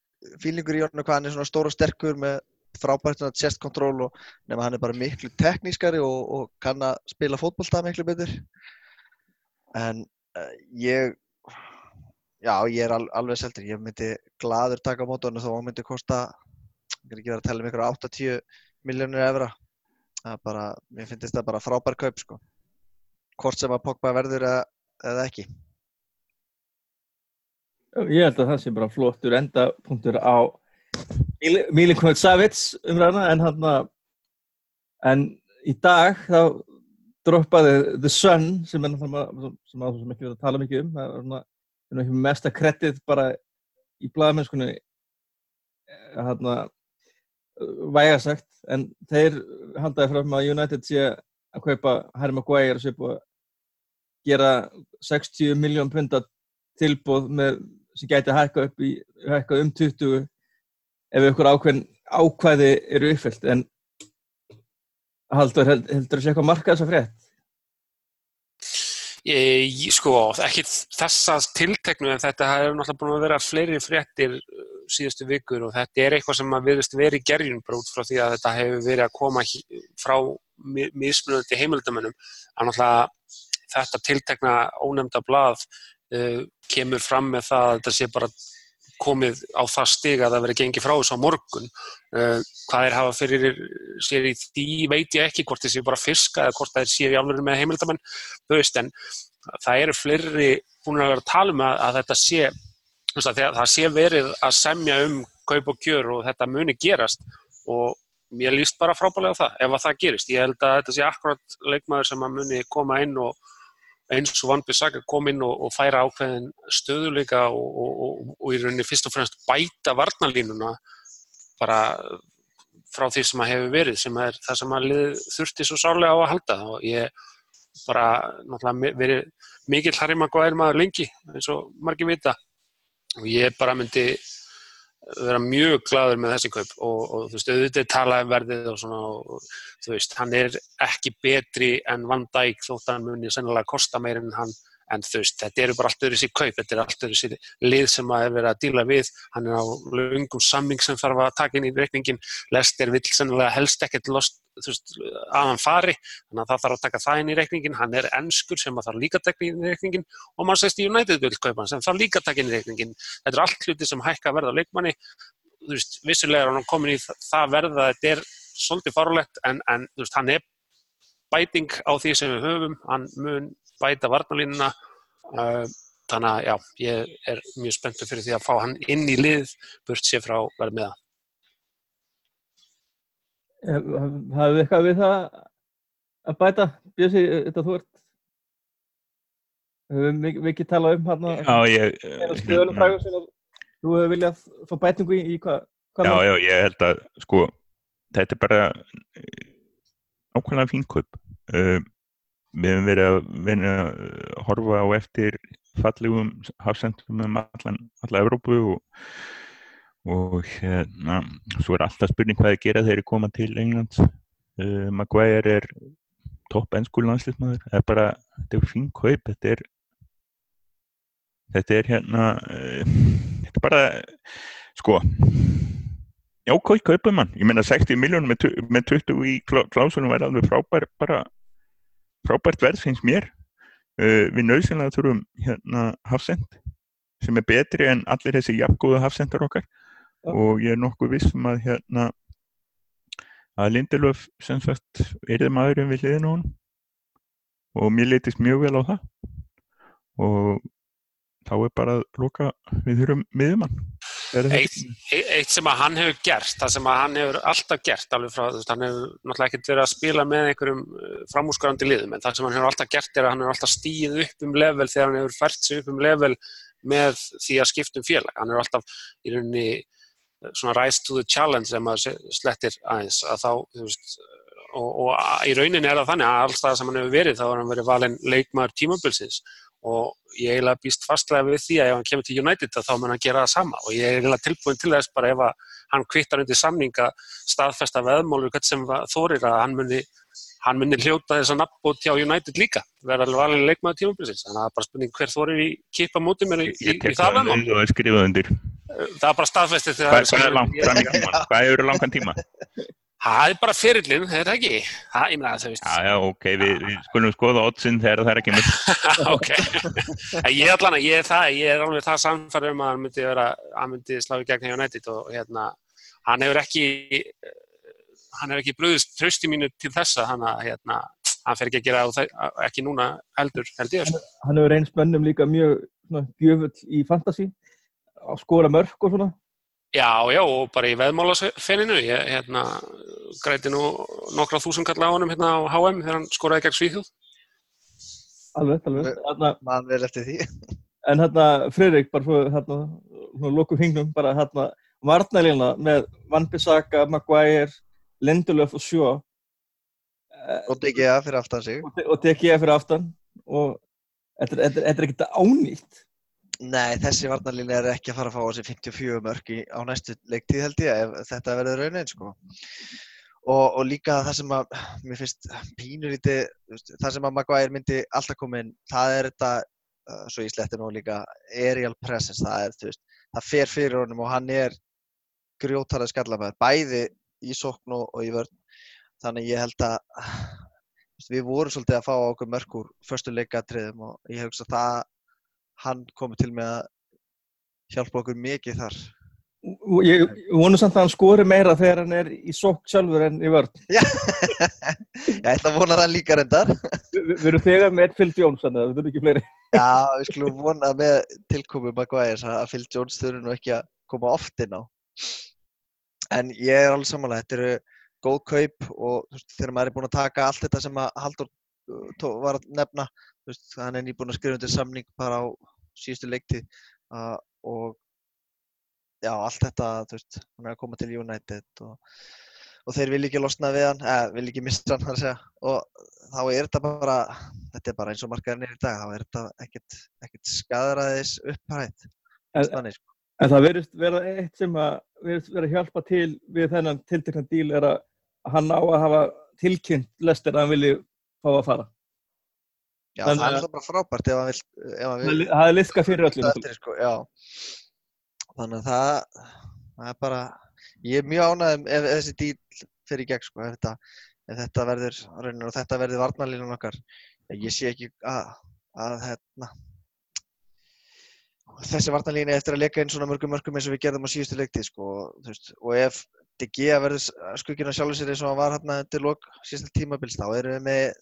fílingur í orðinu hvað hann er svona stór og sterkur með frábært svona chest control og nema hann er bara miklu teknískari og, og kann að spila fótbolltað miklu betur. En uh, ég Já, ég er al alveg seldur. Ég myndi gladur taka á mótunum þó að það myndi kosta, ég er ekki verið að tella um ykkur 8-10 miljónir efra. Bara, mér finnst þetta bara frábær kaup sko. Hvort sem að Pogba verður eða, eða ekki. Ég held að það sé bara flottur endapunktur á Milinkovic Savits umræðina en hann að, en í dag þá droppaði The Sun sem er náttúrulega, sem að þú sem ekki verið að tala mikið um, það er svona mesta kredit bara í blæðamennskunni hérna vægasagt en þeir haldaði frá að United sé að kaupa Harry Maguire sé búið að gera 60 miljón punta tilbúð með, sem gæti að hækka upp í hækka um 20 ef ykkur ákveðin ákvæði eru uppfyllt en haldur heldur að sé eitthvað marka þess að frétt Ég, sko, ekki þessa tilteknu en þetta hefur náttúrulega búin að vera fleiri fréttir uh, síðustu vikur og þetta er eitthvað sem að viðist verið gerjun bara út frá því að þetta hefur verið að koma frá mismunandi heimildamennum að náttúrulega þetta tiltekna ónefnda blað uh, kemur fram með það að þetta sé bara komið á það stig að það verið gengið frá þessu á morgun. Uh, hvað er hafa fyrir sér í því veit ég ekki hvort þessi bara fiska eða hvort það sér í alveg með heimildamenn, þú veist, en það eru fleiri búin að vera að tala um að, að þetta sé, að það sé verið að semja um kaup og kjör og þetta muni gerast og mér líst bara frábælega á það ef að það gerist. Ég held að þetta sé akkurat leikmaður sem að muni koma inn og eins og Van Bissaka kom inn og, og færa ákveðin stöðuleika og, og, og í rauninni fyrst og fremst bæta varnalínuna bara frá því sem að hefur verið sem er það sem að þurfti svo sárlega á að halda. Og ég bara náttúrulega verið mikill Harry Maguire maður lengi eins og margir vita. Og ég bara myndi vera mjög gladur með þessi kaup og, og þú veist, auðvitað tala verðið og svona og þú veist, hann er ekki betri en Van Dijk þótt hann muni sennilega kosta meir en hann en þú veist, þetta eru bara allt öðru sér kaup, þetta eru allt öðru sér lið sem að er verið að díla við, hann er á lungum samming sem þarf að taka inn í reikningin, Lester vill sennilega helst ekkert lost, veist, að hann fari, þannig að það þarf að taka það inn í reikningin, hann er ennskur sem að þarf líka að taka inn í reikningin og mann sést í United vill kaupa hann sem þarf líka að taka inn í reikningin, þetta er allt hluti sem hækka verða á leikmanni, þú veist, vissulega er hann komin í það verða að þetta er svolítið farulegt en, en þú veist, hann er bæting á því sem við höfum, hann mun bæta varnalínuna uh, þannig að já, ég er mjög spenntur fyrir því að fá hann inn í lið burt sér frá verð með það Hafið þið eitthvað við það að bæta, Bjössi, þetta þú ert Við höfum mikið, mikið talað um hann Já, ég stöðunum frægur sem þú hefur viljað fá bætingu í, í hvað hva Já, já, ég held að sko, þetta er bara ákveðlega fín kaup. Uh, við hefum verið að vinna að horfa á eftir fallegum hafsendum um allan, alla Evrópu og, og hérna svo er alltaf spurning hvað að gera þegar þeir koma til Englands. Uh, Maguire er topp ennskúl landslýsmaður það er bara, þetta er fín kaup þetta er þetta er hérna uh, þetta er bara, sko já, hvað kaupum mann ég menna 60 miljónum með 20 í klásunum væri alveg frábær bara frábært verð finnst mér. Uh, við nöðsynlega þurfum hérna hafsend sem er betri en allir þessi jafngóðu hafsendar okkar. Ja. og ég er nokkuð vissum að hérna að Lindelöf sem sagt erið maðurinn við hliðinu hún og mér leytist mjög vel á það. Og þá er bara að lóka við þurfum miðumann Eitt, eitt sem að hann hefur gert, það sem að hann hefur alltaf gert alveg frá, þú veist, hann hefur náttúrulega ekkert verið að spila með einhverjum uh, framúsgarandi liðum, en það sem hann hefur alltaf gert er að hann hefur alltaf stíð upp um level þegar hann hefur fært sig upp um level með því að skiptum félag. Hann hefur alltaf í rauninni uh, svona rise to the challenge sem að slettir aðeins að þá, þú veist, og, og í rauninni er það þannig að alltaf sem hann hefur verið þá har hann verið valin leikmaður tímabilsins og ég eiginlega býst fastlega við því að ef hann kemur til United þá mun hann gera það sama. Og ég er eiginlega tilbúin til þess bara ef hann kvittar undir samninga staðfesta veðmálur sem þorir að hann muni, hann muni hljóta þess að nafnbót hjá United líka. Verða alveg valin leikmaður tímabilsins. Þannig að það er bara spurning hver þorir í kipa mútið mér í, í, í það veðmál. Það er bara staðfestið Hvað eru langan tíma? [LAUGHS] Það er bara fyrirlin, það er ekki. Það, ég meina það, þú veist. Já, já, ok, við, við skulum skoða oddsinn þegar það er ekki mjög. [LAUGHS] ok, ég er allan að, ég er það, ég er alveg það samfærið um að hann myndi vera, hann myndi slá í gegn hjá nættið og hérna, hann hefur ekki, hann hefur ekki bröðist trösti mínu til þessa, hann að, hérna, hann fer ekki að gera það, ekki núna heldur, held ég. Hann, hann hefur einn spönnum líka mjög, svona, gjöfull í fantasi, á skóla mörg og svona. Já, já, og bara í veðmálasfenninu, ég hérna, græti nú nokkra þúsund kalla á honum hérna á HM þegar hann skoraði gegn Svíþjóð. Alveg, alveg. Man vel eftir því. [LAUGHS] En hérna, Freirik, bara fyrir hérna, svona lókum hingnum, bara hérna, varnælina með Van Bissaka, Maguire, Lindelöf og Sjó. Og DGA fyrir aftan sig. Og DGA fyrir aftan og þetta er ekkert ánýtt. Nei, þessi varnarlínu er ekki að fara að fá sig 54 mörg á næstu leiktíð held ég ef þetta verður raunin sko. Og, og líka það sem að, mér finnst pínur lítið, það sem að Maguire myndi alltaf koma inn, það er þetta, uh, svo í slettinu og líka aerial presence, það er, veist, það fer fyrir honum og hann er grjótarað skallamæður, bæði í sókn og, í vörn. Þannig ég held að við vorum svolítið að fá okkur mörg úr förstu leikatriðum og ég hef hugsað það hann komið til með að hjálpa okkur mikið þar. Ég vonu samt að hann skori meira þegar hann er í sokk sjálfur en í vörð. [LAUGHS] Já, ég ætla að vona það líka reyndar. Vi, við erum þegar með Phil Jones, þannig að við þurfum ekki fleiri. [LAUGHS] Já, við skulum vona með tilkomið Maguire að Phil Jones þurfur nú ekki að koma oft inn á. En ég er alveg samanlega, þetta eru góð kaup og veist, þegar maður er búin að taka allt þetta sem að Haldur uh, var að nefna, hann er nýbúin að skrifa undir samning bara á síðustu leiktið uh, og já, allt þetta, þú veist, hann er að koma til United og, og þeir vil ekki losna við hann, eða vil ekki missa hann, að segja, og þá er þetta bara, þetta er bara eins og markaðurinn er í dag, þá er þetta ekkert, ekkert skadræðis upphætt, þannig sko. En það verðist vera eitt sem að verðist vera að hjálpa til við þennan tiltekna díl er að hann á að hafa tilkynnt lestir að hann vilji fá að fara. Já, það er að- alltaf bara frábært ef hann vil, ef hann Það er li- það liðka fyrir öllum. það sko. Þannig að það, það er bara, ég er mjög ánægð ef, ef þessi díl fer í gegn, sko, ef þetta, ef þetta verður, raunin og þetta verður varnarlínun okkar. Ég sé ekki að, að hérna, þessi varnarlínu eftir að leka inn svona mörgum mörgum eins og við gerðum á síðustu leiktið, sko, þú veist, og ef Gea verður skuggina sjálfur sér eins og hann var hérna til lok síðasta tímabils, þá erum við með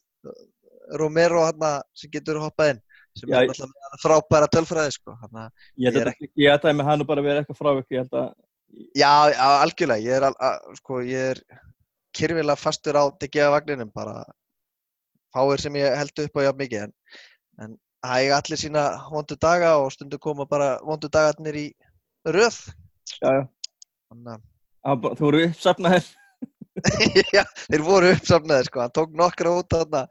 Romero hérna sem getur hoppað inn, sem Já, er með frábæra tölfræði, sko, hérna. Ég Ég er að ég held að með hann bara verið eitthvað held að, Já, já, algjörlega, ég er, al, sko, ég er kyrfilega fastur á DGA vagninum, bara fáir sem ég held upp á jafn mikið, en, en það eiga allir sína vondu daga og stundu koma bara vondu dagarnir í röð, já, já, þannig bara- þú voru uppsafnaðir. [LAUGHS] já, þeir voru uppsafnaðir, sko, hann tók nokkra út þarna,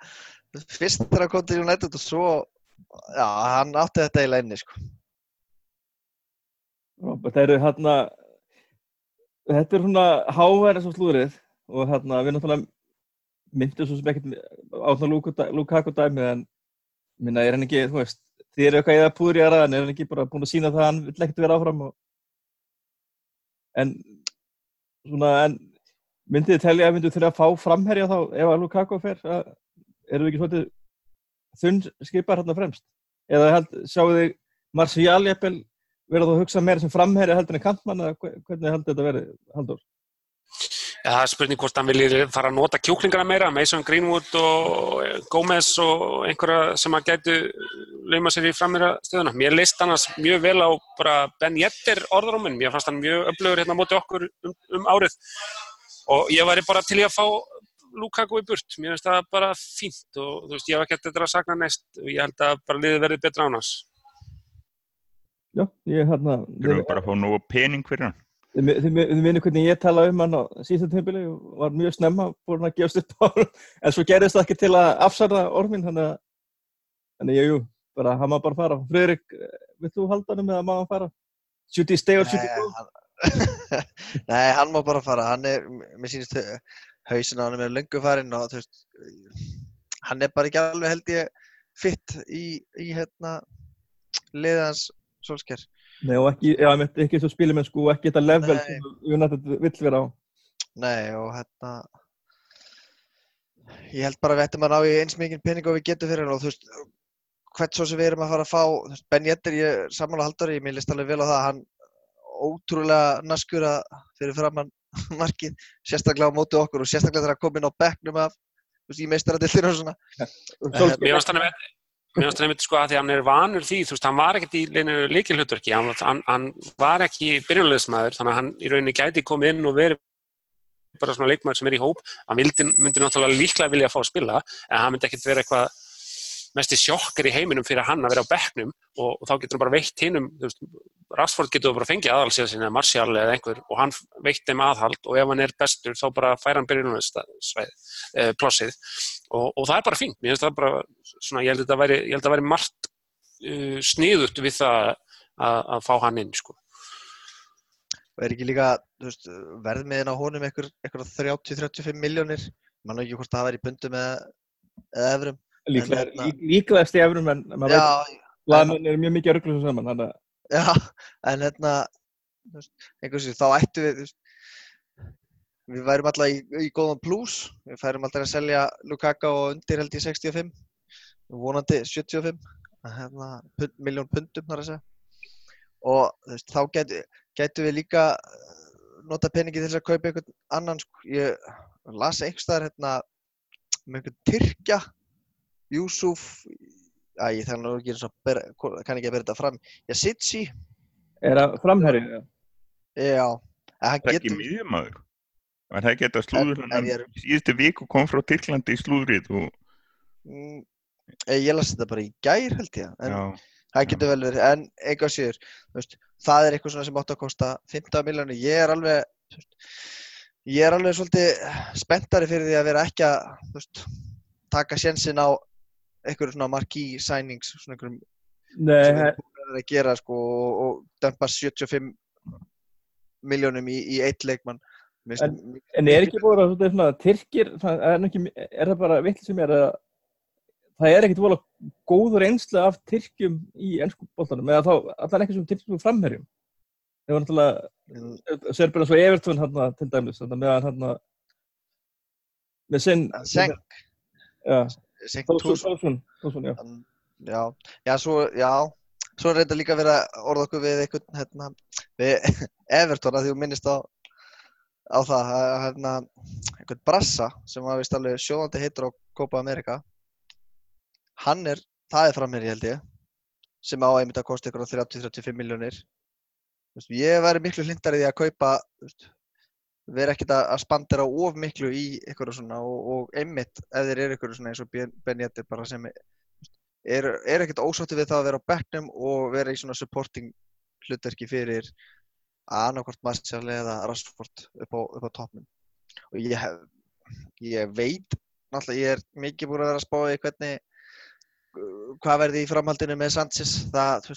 fyrst þegar hann kom til United og svo, já, hann átti þetta eiginlega inni, sko. Robert, það eru hérna, þetta er svona háværi sem slúðrið og hérna við náttúrulega myndum svo sem ekkert á svona Lukaku dæmi en minna er hann ekki, þú veist, þið eru eitthvað eða púður í aðraðan, er hann ekki bara búin að sína það að hann vill ekkert vera áfram og en svona, en myndið þið telja að myndu þurfa að fá framherja þá ef að Lukaku fer, að, eru við ekki svolítið þunn skipar hérna fremst eða held, sjáu þið Marcial jafnvel verða þú að hugsa meira sem framherja heldur en kantmann eða hve- hvernig heldur þetta verið, Haldur? Já, það er spurning hvort hann vilji fara að nota kjúklingana meira, Mason Greenwood og eh, Gómez og einhverja sem að gætu lauma sér í frammeira stöðuna. Mér leist annars mjög vel á Ben Jetter orðróminn, mér fannst hann mjög öflugur hérna móti okkur um, um árið og ég væri bara til í að fá Lukaku í burt, mér finnst það bara fínt og þú veist, ég hef ekki þetta að sakna næst og ég held að bara liðið verði betra án hans. Já, ég hérna, Þurfum við bara að fá nógu pening fyrir hann. þið minnir hvernig ég talaði um hann á síðan tímabili og var mjög snemma búin að gefast upp á hann, [LAUGHS] en svo gerðist það ekki til að afsarða ormin, þannig að, þannig ég, jú, bara, hann má bara fara. Friðrik, vill þú halda hann með að má hann fara? Should he stay or should he Nei, go? hann, [LAUGHS] nei, hann má bara fara, hann er, mér sýnist hausin á hann er löngu farinn og þú veist, hann er bara ekki alveg held ég fitt í, í hérna liðans solskjær. Nei, og ekki, já, ég ekki svo spilimennsku og ekki þetta level Nei. sem United vill vera á. Nei, og hérna ég held bara að við ættum að ná í eins mikið pening og við getum fyrir hann og þú veist hvert svo sem við erum að fara að fá veist, Ben Jetter, ég samanlega haldari, mér list alveg vel á það hann ótrúlega naskur að fyrir framann [LAUGHS] markið sérstaklega á móti okkur og sérstaklega þegar að koma inn á bekknum af veist, í meistaradildinu og svona. Mér finnst hann að Mér finnst það einmitt sko að því að hann er vanur því, þú veist, hann var ekkert í leinu líkilhutverki, hann, hann, hann var ekki byrjunleðismæður, þannig að hann í rauninni gæti komið inn og verið bara svona leikmaður sem er í hóp, hann vildi, myndi náttúrulega líklega vilja að fá að spila, en hann myndi ekkert vera eitthvað mesti sjokkar í heiminum fyrir hann að vera á bekknum og, og þá getur hann bara veitt hinnum, Rashford getur bara fengið aðhalsíða sinni, Martial eða einhver og hann veitt þeim aðhald og ef hann er bestur þá bara fær hann byrjunleðismæð, eh, plossið. Og, og það er bara fínt, það bara svona, ég held að þetta væri, ég það væri margt uh, sniðut við það að, að fá hann inn, sko. og er ekki líka verðmiðin á honum eitthvað 30-35 miljónir mann ekki hvort það væri bundu með eða efrum Líklega, lík, líklegast í efrum, en maður veit blaðmenn eru mjög mikið að ruggla svo saman, þannig að Já, en hérna, veist, einhversu, þá ættu við, við værum alltaf í, í góðan plus, við færum alltaf að selja Lukaku og undir held í 65, vonandi 75, hérna, pund, miljón pundum þar að segja. Og veist, þá getu, getu við líka eh, nota peningi til þess að kaupa einhvern annan, sko, ég las einhverstaðar hérna með einhvern Tyrkja, Júsuf, Æ, ég þarf nú ekki bera, kann ekki að bera þetta fram. Já, Sitsi, er að framherri, já, en hann Það er ekki getur, miðjumæður. Var það þetta slúður En- hann en ég síðustu viku kom frá Tyrklandi í slúðrið og mm, eh, ég las þetta bara í gær held ég, en já, það getur vel verið, en eitthvað sér, það er eitthvað svona sem átt að kosta 15 miljónir, ég er alveg, ég er alveg svolítið spenntari fyrir því að vera ekki að, veist, taka sjensin á einhverjum svona marquee signings, svona einhverjum Nei, sem he- við erum búin að er að gera sko og, og dömpa 75 miljónum í, í eitt leikmann. Mér finnst- En er ekki búin að svona, svona Tyrkir, það er, ekki, er það bara vitt sem er að það er ekkit vola góður einsla af Tyrkjum í ennsku bóltanum eða þá allan ekki sem Tyrkjum framherjum. Það var náttúrulega sér bara svo Evertón hann til dæmis meðan hann með sinn Seng, Seng Tórsson, já. Já, svo, já, svo þetta líka að orða okkur við einhvern, hérna, við [LAUGHS] Everton að því þú minnist á, á það, að, hérna, einhvern brassa sem var vist alveg sjóðandi heitur á Copa America. Hann er, það er framherji held ég, sem á einmitt að kosta ykkur á 30-35 miljónir. Ég væri miklu hlindar í því að kaupa, vera ekkert að spandera of miklu í og svona og, og einmitt ef þeir eru ykkur svona eins og Ben- Yedder bara sem er, er ekkert ósátti við það að vera á bekknum og vera í svona supporting hlutverki fyrir annarkvort Martial eða Rashford upp á, á toppnum. Og ég, hef, ég veit náttúrulega ég er mikið búin að vera að spá í hvernig hvað verði í framhaldinu með Sanchez. Það,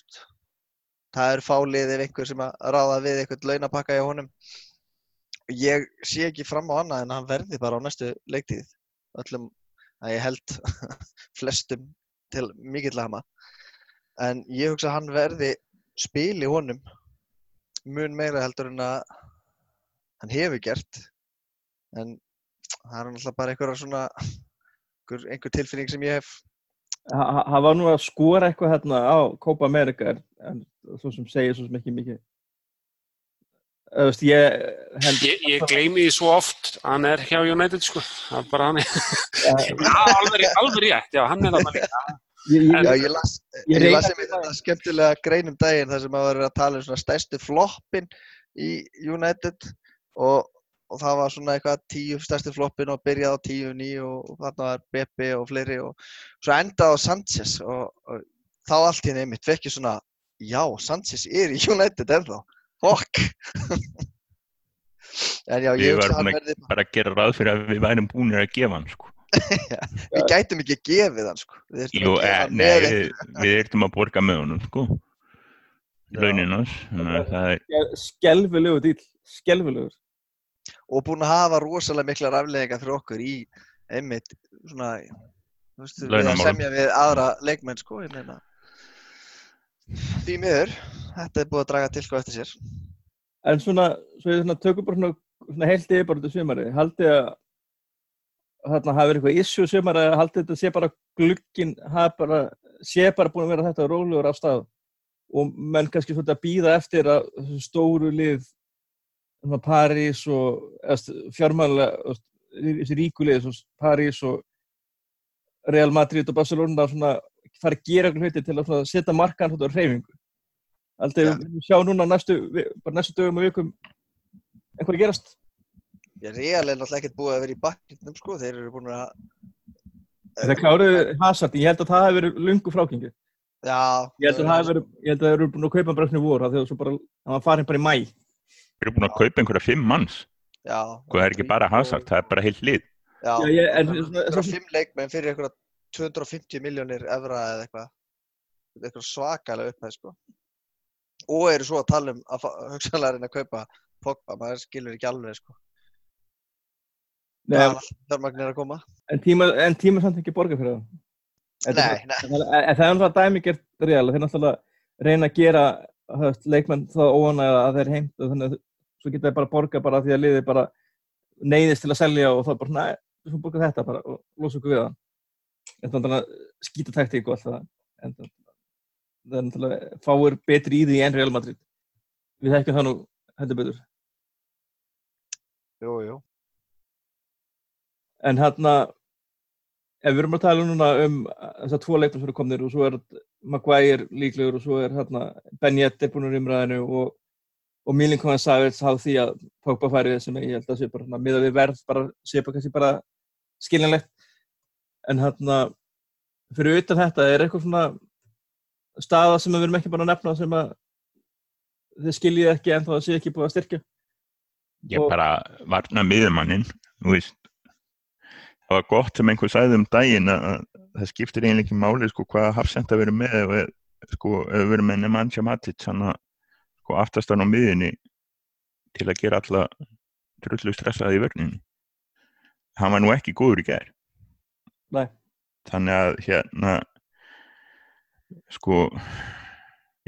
það er fálið ef einhver sem að ráða við einhvern launapakka í honum ég sé ekki fram á annað en að hann verði bara á næstu leiktíð. Öllum að ég held [LAUGHS] flestum til mikill hama. En ég hugsa að hann verði spili honum mun meira heldur en að hann hefur gert. En það er náttúrulega bara einhverja svona einhver, einhver tilfinning sem ég hef. Ha- ha- Hann var nú að skora eitthvað hérna á Copa America en, svo sem segir svo sem ekki mikið veist, ég held Ég, ég gleymi því svo oft hann er hjá United sko, það er bara hann. Já, [LAUGHS] alveg, alveg rétt, já, hann er líka. Ég, ég, Já, ég las, Ég ég reyni las að einmitt finna- þetta skemmtilega grein um daginn þar sem að vera að tala um svona stærstu floppin í United og, og það var svona eitthvað tíu stærstu floppin og byrjaði á tíu ný og, og þarna var Beppe og fleiri og svo endaði á Sanchez og, og þá allt í henni einmitt fekk ég svona já, Sanchez er í United ennþá fokk en já, Við ég hugsa að verði bara að gera ráð fyrir að við værum búinir að gefa hann sko. [LAUGHS] við gætum ekki gefið hann sko. Við þyrftum Jú, að gefa e, hann nei, með við, við ertum að borga með honum sko. launin að það er ég skelfilegur dýl skelfilegur. Og búin að hafa rosalega miklar afleðingar fyrir okkur í einmitt svona þú veist, við að semja við aðra leikmenn sko, því miður, þetta er búið að draga til sko eftir sér. En svona, svona tökum bara svona, svona heilt yfir bara þetta sumari haldið að þarna hafi verið eitthvað issue sumari að haldið þetta sé bara glugginn hafi bara, sé bara búin að vera þetta rólegur af stað. Og menn kannski svolítið að býða eftir að stóru lið svona París og fjármæðulega þessi ríkulið, París og Real Madrid og Barcelona svona fara að gera einhvern hluti til að svona setja markaðan svona á hreyfingu Aldrei Ja. við sjá núna næstu, bara næstu dögum og vikum einhverju gerast. Ég Real er náttúrulega ekkert búið að vera í baknum sko, þeir eru búin að Það kláruðu Hazard, ég held að það hefði verið lungu frákengi já, Ég held að það hefði verið, ég held að það hefði búin að kaupa bara svona í voru af því að svo bara, hann var farin bara í mæ við erum búin að kaupa einhverja fimm manns. Já, og það er ekki bara Hazard, það er bara heilt lið. Já, Já, ég- en- svona- fimm leikmenn fyrir einhverja 250 miljónir evra eða eitthvað. Eitthvað svakalega upphæð sko og eru svo að tala um að reyna að kaupa Pogba, maður skilur ekki alveg sko. Nei, fjármagnir að koma? En tíma, en tíma samt ekki borga fyrir það. Er nei, nei, En það en það er náttúrulega dæmigert real, þeir náttúrulega reyna að gera höfst, leikmenn það óanæða að þeir heimt og þannig að svo geta þeir bara borga bara því að liði bara neyðist til að selja og það er bara, næ, við fyrir borga þetta bara og losa okkur við það. Þetta er náttúrulega skítataktík og allt það. Það er náttúrulega fáir betri í því en Real Madrid. Við þekkjum það nú heldur betur. jú, jú En hérna, ef við erum að tala núna um þessar tvo leikmenn sem eru komnir og svo er Maguire líklegur og svo er hérna Ben Yedder búin í umræðinu og, og Milinkovan Savits háð því að Pogba færi sem ég held að sé bara hérna, miða við verð bara, sé bara kannski bara skiljanlegt en hérna fyrir utan þetta er eitthvað svona staða sem við erum ekki bara að nefna sem að þið skiljið ekki en þá að sé ekki búið að styrkja. Ég Og- bara varna miðumanninn það var gott sem einhver sagði um daginn að að það skiptir eiginlega ekki máli sko hvaða hafsenda við erum með ef, sko, erum með Nemanja Matic hann að sko aftastan á miðinni til að gera alla drullu stressaði í vörninni. Hann var nú ekki góður í Nei. þannig að hérna sko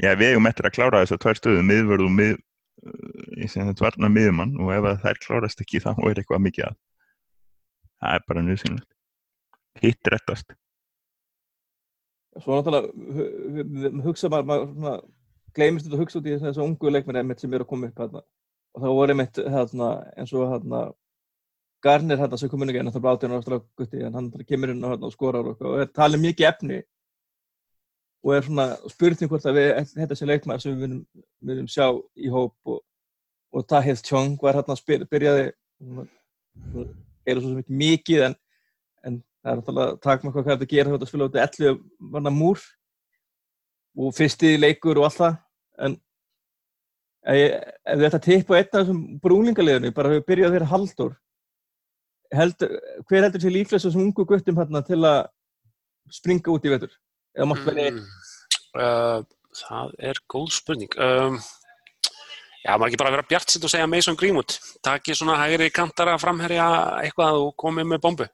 já við eigum eftir að klára þess að tvær stöðu miðvörð og mið í sem þetta varna miðumann og ef að þær klárast ekki þá er eitthvað mikið að það er bara nöðsynlegt hitt rettast Svo náttúrulega hu- hu- hu- hugsa maður, gleymist þetta að hugsa út í þessu ungu leikmenn sem eru að koma upp hérna. og það voru einmitt hérna, eins og hérna, Garnir hérna sem kom inn ekki náttúrulega átján ára gutti en hann bara kemur inn og, hérna, og skorar og, og er talið mikið efni og er svona spurning hvort að við þetta sem leikmenn sem við viljum, viljum sjá í hóp og, og Tahith Chong var hérna að byrjaði er svo sem ekki mikið en, en það er náttúrulega takmarka hvað þetta gera þetta spila út í 11 manna múr og fyrsti leikur og allt það. En ef, að tippa einn af þessum brúningaliðinu bara við byrjaði þeirra Halldór heldur, hver heldur sér þessum ungu guttum hérna til að springa út í vetur eða mátt velja einn Mm, uh, það er góð spurning. Um, Já, maður ekki bara vera bjart sitt og segja Mason Greenwood. Taki svona hægri kantara framherja eitthvað og komi með bombu.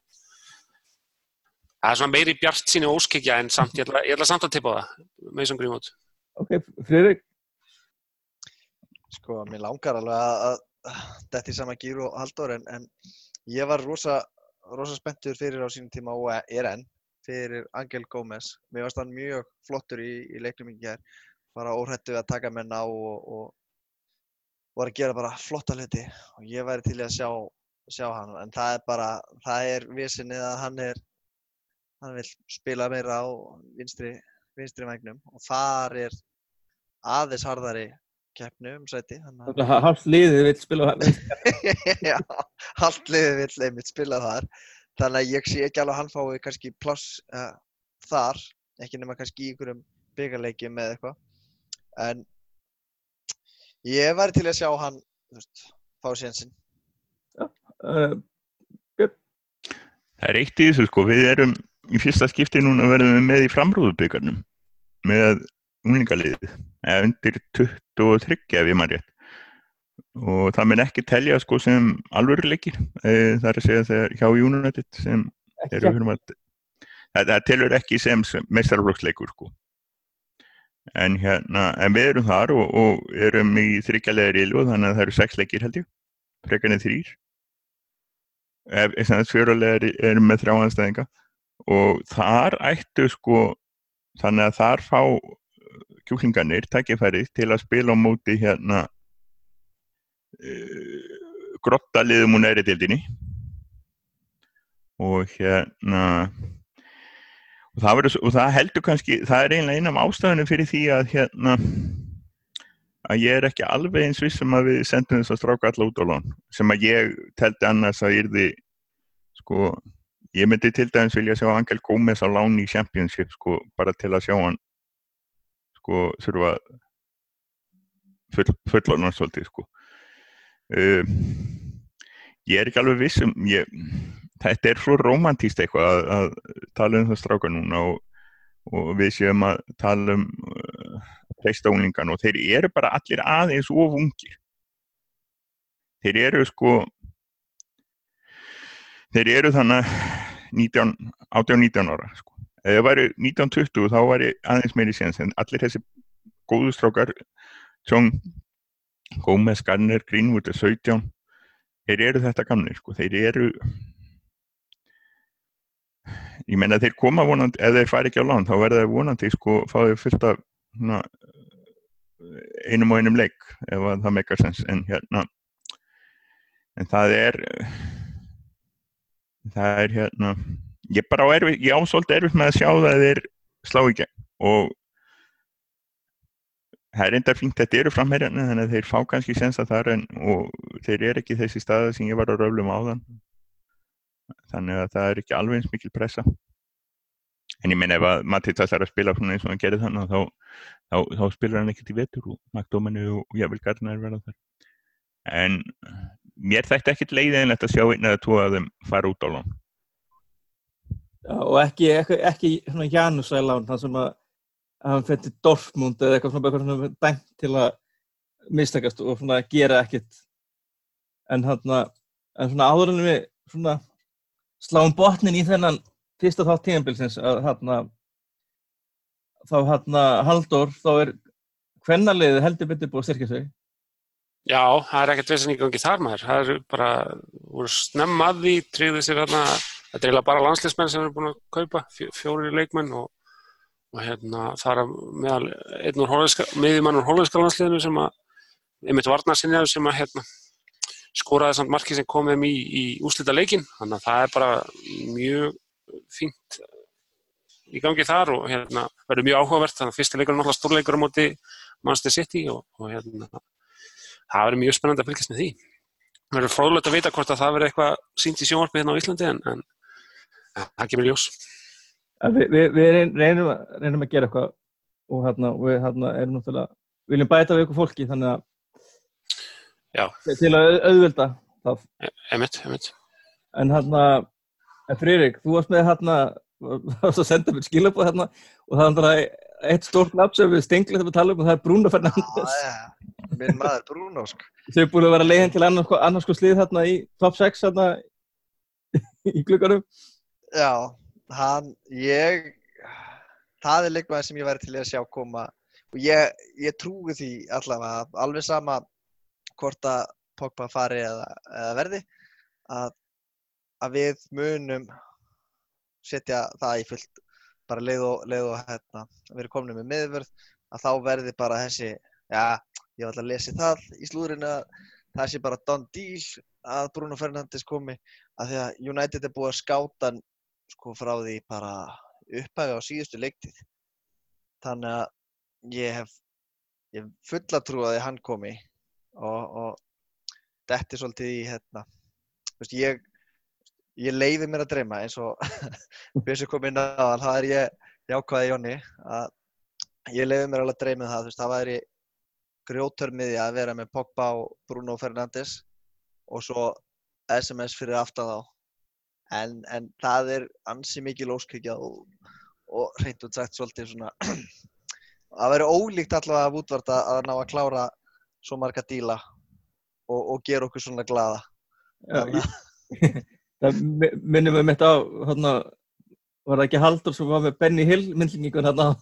Það er svona meiri bjart síni óskikja en samt, ég ætla, ég ætla samt að tippa það Mason Greenwood. Ok, Friðrik, Sko, mér langar alveg að, að þetta í sama gíru og Halldór en, en ég var rosa, rosa spenntur fyrir á sínum tíma og er enn fyrir Angel Gómez. Mér varst hann mjög flottur í, í leiknum í gær, bara óhrættu við að taka menn á og, og var að gera bara flotta hluti. Og ég væri til að sjá, sjá hann. En það er bara, það er visinnið að hann er, hann vil spila meira á vinstri, vinstri vægnum og þar er aðeins harðari keppnu um sæti hálft liðið vil spila [LAUGHS] Já, allt liðið vill einmitt spila þar þannig að ég sé ekki alveg að hann fái kannski pláss uh, þar ekki nema kannski í einhverjum byggarleikjum eða eitthvað. En ég væri til að sjá hann veist, fá sénsinn uh, Það er eitt í þessu sko, við erum í fyrsta skipti núna verðum við með í framrúðubyggarnum með unglingaliðið, eða undir 23 ef ég maður rétt. Og það mun ekki telja sko sem alvöruleikir, e, það er að segja þegar hjá United sem eru fyrir maður, það, það telur ekki sem, sem meistarflokksleikur sko. En hérna, en við erum þar og, og erum í þryggjalega rilu þannig að það eru sex leikir held ég, frekarnir þrýr ef þess að fjörulegar eru með þrjá anstæðinga og þar ættu sko þannig að þar fá kjúklingarnir tækifæri til að spila á móti hérna grotta liðum úr næri dildinni og hérna og það, verður, og það heldur kannski það er eiginlega einn af ástæðunum fyrir því að hérna að ég er ekki alveg eins vissum að við sendum þess að stráka alla út á lán sem að ég teldi annars að yrði sko, ég myndi til dæmis vilja sjá Angel Gómez á lán í Championship sko, bara til að sjá hann sko, þurfa full, fullorna svolítið sko uh, ég er ekki alveg vissum ég, þetta er svo romantíst eitthvað að, að tala um það stráka núna og, og við séum að tala um uh, preistólingan og þeir eru bara allir aðeins of ungir þeir eru sko þeir eru þannig 19, 18-19 ára sko. ef það væri 19-20 þá væri aðeins meiri séns en allir þessi góðu strákar Tjón, Gómez, Garner, Greenwood er 17 þeir eru þetta gamli sko. þeir eru ég menna þeir koma vonandi ef þeir fari ekki á lán þá verða þeir vonandi sko fáið fullt af svona, einum og einum leik ef að það meikar sens. En hérna en það er það er hérna ég bara á erfið, ég á svolítið erfið með að sjá það að þeir slá gegn. Og það er enda fínt þetta eru framherjarnir þannig að þeir fá kannski sensa þar en og þeir eru ekki þessi staða sem ég var að röflum áðan. Þannig að það er ekki alveg eins mikil pressa. En ég meina ef að Matita þarf að spila svona eins og hann gerir þannig þá, þá, þá spilar hann ekkert í vetur og Magdóminu og Jafnvel Gardner verða þar. En mér þætti ekkert leiðinlegt að sjá einn eða tvo að þeim fara út á lán. Og ekki, ekki, ekki svona Janus að lán, það sem að að hann fyrir Dortmund eða eitthvað svona, svona dæmt til að mistakast og svona gera ekkert en hann en svona áður en við svona sláum botnin í þennan fyrsta þátt tíðanbilsins að hann þá hann Halldór þá er hvernaliðið heldur betur búið að styrkja sig Já, það er ekkert vissin í gangi þar maður. Það er bara, voru snemma að því, tryggði sér hérna, þetta er bara landsleismenn sem eru búin að kaupa, fjóri leikmenn og, og hérna það er meðal einn úr miðjumann úr hólandska landsliðinu sem að, einmitt varnarsinjaðu sem að hérna skoraði samt marki sem kom þeim í, í úslita leikin, þannig að það er bara mjög fínt í gangi þar og hérna verður mjög áhugavert, þannig að fyrsta leikur er náttúrulega stórleikur á móti Manchester City og, og hérna það verður mjög spennandi að fylgjast með því. Það verður fróðulegt að vita hvort að það verður eitthvað sínt í sjónvarpi hérna á Íslandi en, en, en það kemur ljós. Vi, vi, við reynum, reynum að gera eitthvað og hérna, við hérna, erum náttúrulega, viljum bæta við eitthvað fólki þannig að Já. til að auðvelda það. Emitt, emitt. En hérna, Friðrik, þú varst með hérna, það varst að senda mér skilabóð hérna og það var bara eitt stórt nafn sem við stenglega þegar við tala um og það er Bruno Fernandes. Já, já, minn maður Bruno, sko. [LAUGHS] Þau er búin að vera leiðin til annars, annars sko slið hérna í top 6 hérna í klukkanum. Já, hann, ég, það er leikmaður sem ég væri til að sjá koma. Og ég, ég trúi því allavega, alveg sama hvort að Pogba fari eða, eða verði, að, að við munum setja það í fullt. Bara leið og, leið og hérna, við erum komin með miðvörð að þá verði bara þessi, já, ég var alltaf að lesa það í slúðurinn að það sé bara done deal að Bruno Fernandes komi að því að United er búið að skáta sko frá því bara upphæfi á síðustu leiktið. Þannig að ég hef, hef fulla trú að því hann komi og, og detti svolítið í hérna, veist, ég ég leiði mér að dreyma eins og [LAUGHS] Björnsi kom inn á það er ég jákvæði Jónni að ég leiði mér alveg að dreyma það, veist, það væri grjótörmiði að vera með Pogba og Bruno Fernandes og svo SMS fyrir aftan þá en, en það er ansi mikið lóskryggja og, og reynd og sagt svolítið svona [CLEARS THROAT] að vera ólíkt allavega að útvarta að ná að klára svo marga díla og, og gera okkur svona glada Já, ég, [LAUGHS] það minnum við mitt á hérna, var það ekki Haldur sem var með Benny Hill myndlingingun hérna [LAUGHS]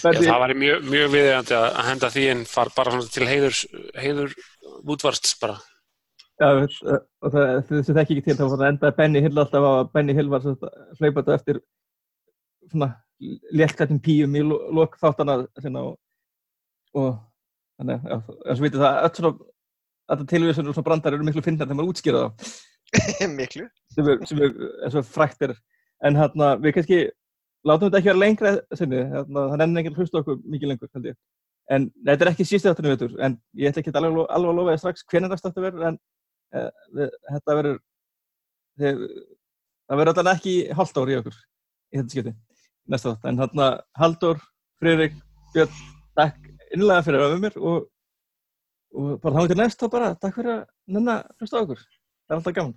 Benny... Já, það var mjög, mjög viðegandi að henda því en far bara til heiður heiður útvarsts bara og það, þessi þekki ekki til þá endaði Benny Hill alltaf að Benny Hill var hlaupað eftir svona léttklættum píum í lok þáttana og, og þannig að þess að viti það öll svona að það tilvíðsöndur og svona brandar eru miklu finnar þegar maður útskýra það. [LAUGHS] miklu. Sem er, sem er eins og fræktir. En hérna, við kannski látum þetta ekki vera lengra sinni, hérna, það nefnir enginn hlusta okkur mikið lengur, held ég. En þetta er ekki sístu þáttunum en ég ætla ekki alveg, alveg að lofa þér strax hvernig startu verður, en við, þetta verður, það verður alltaf ekki halvt ár í okkur í þetta skipti, næsta þátt. En hérna, Haldur, Friðrik, Björn, takk innlega fyrir að vera með mér og og bara þá til næst þá bara takk fyrir að nefna hlusta okkur það er alltaf gaman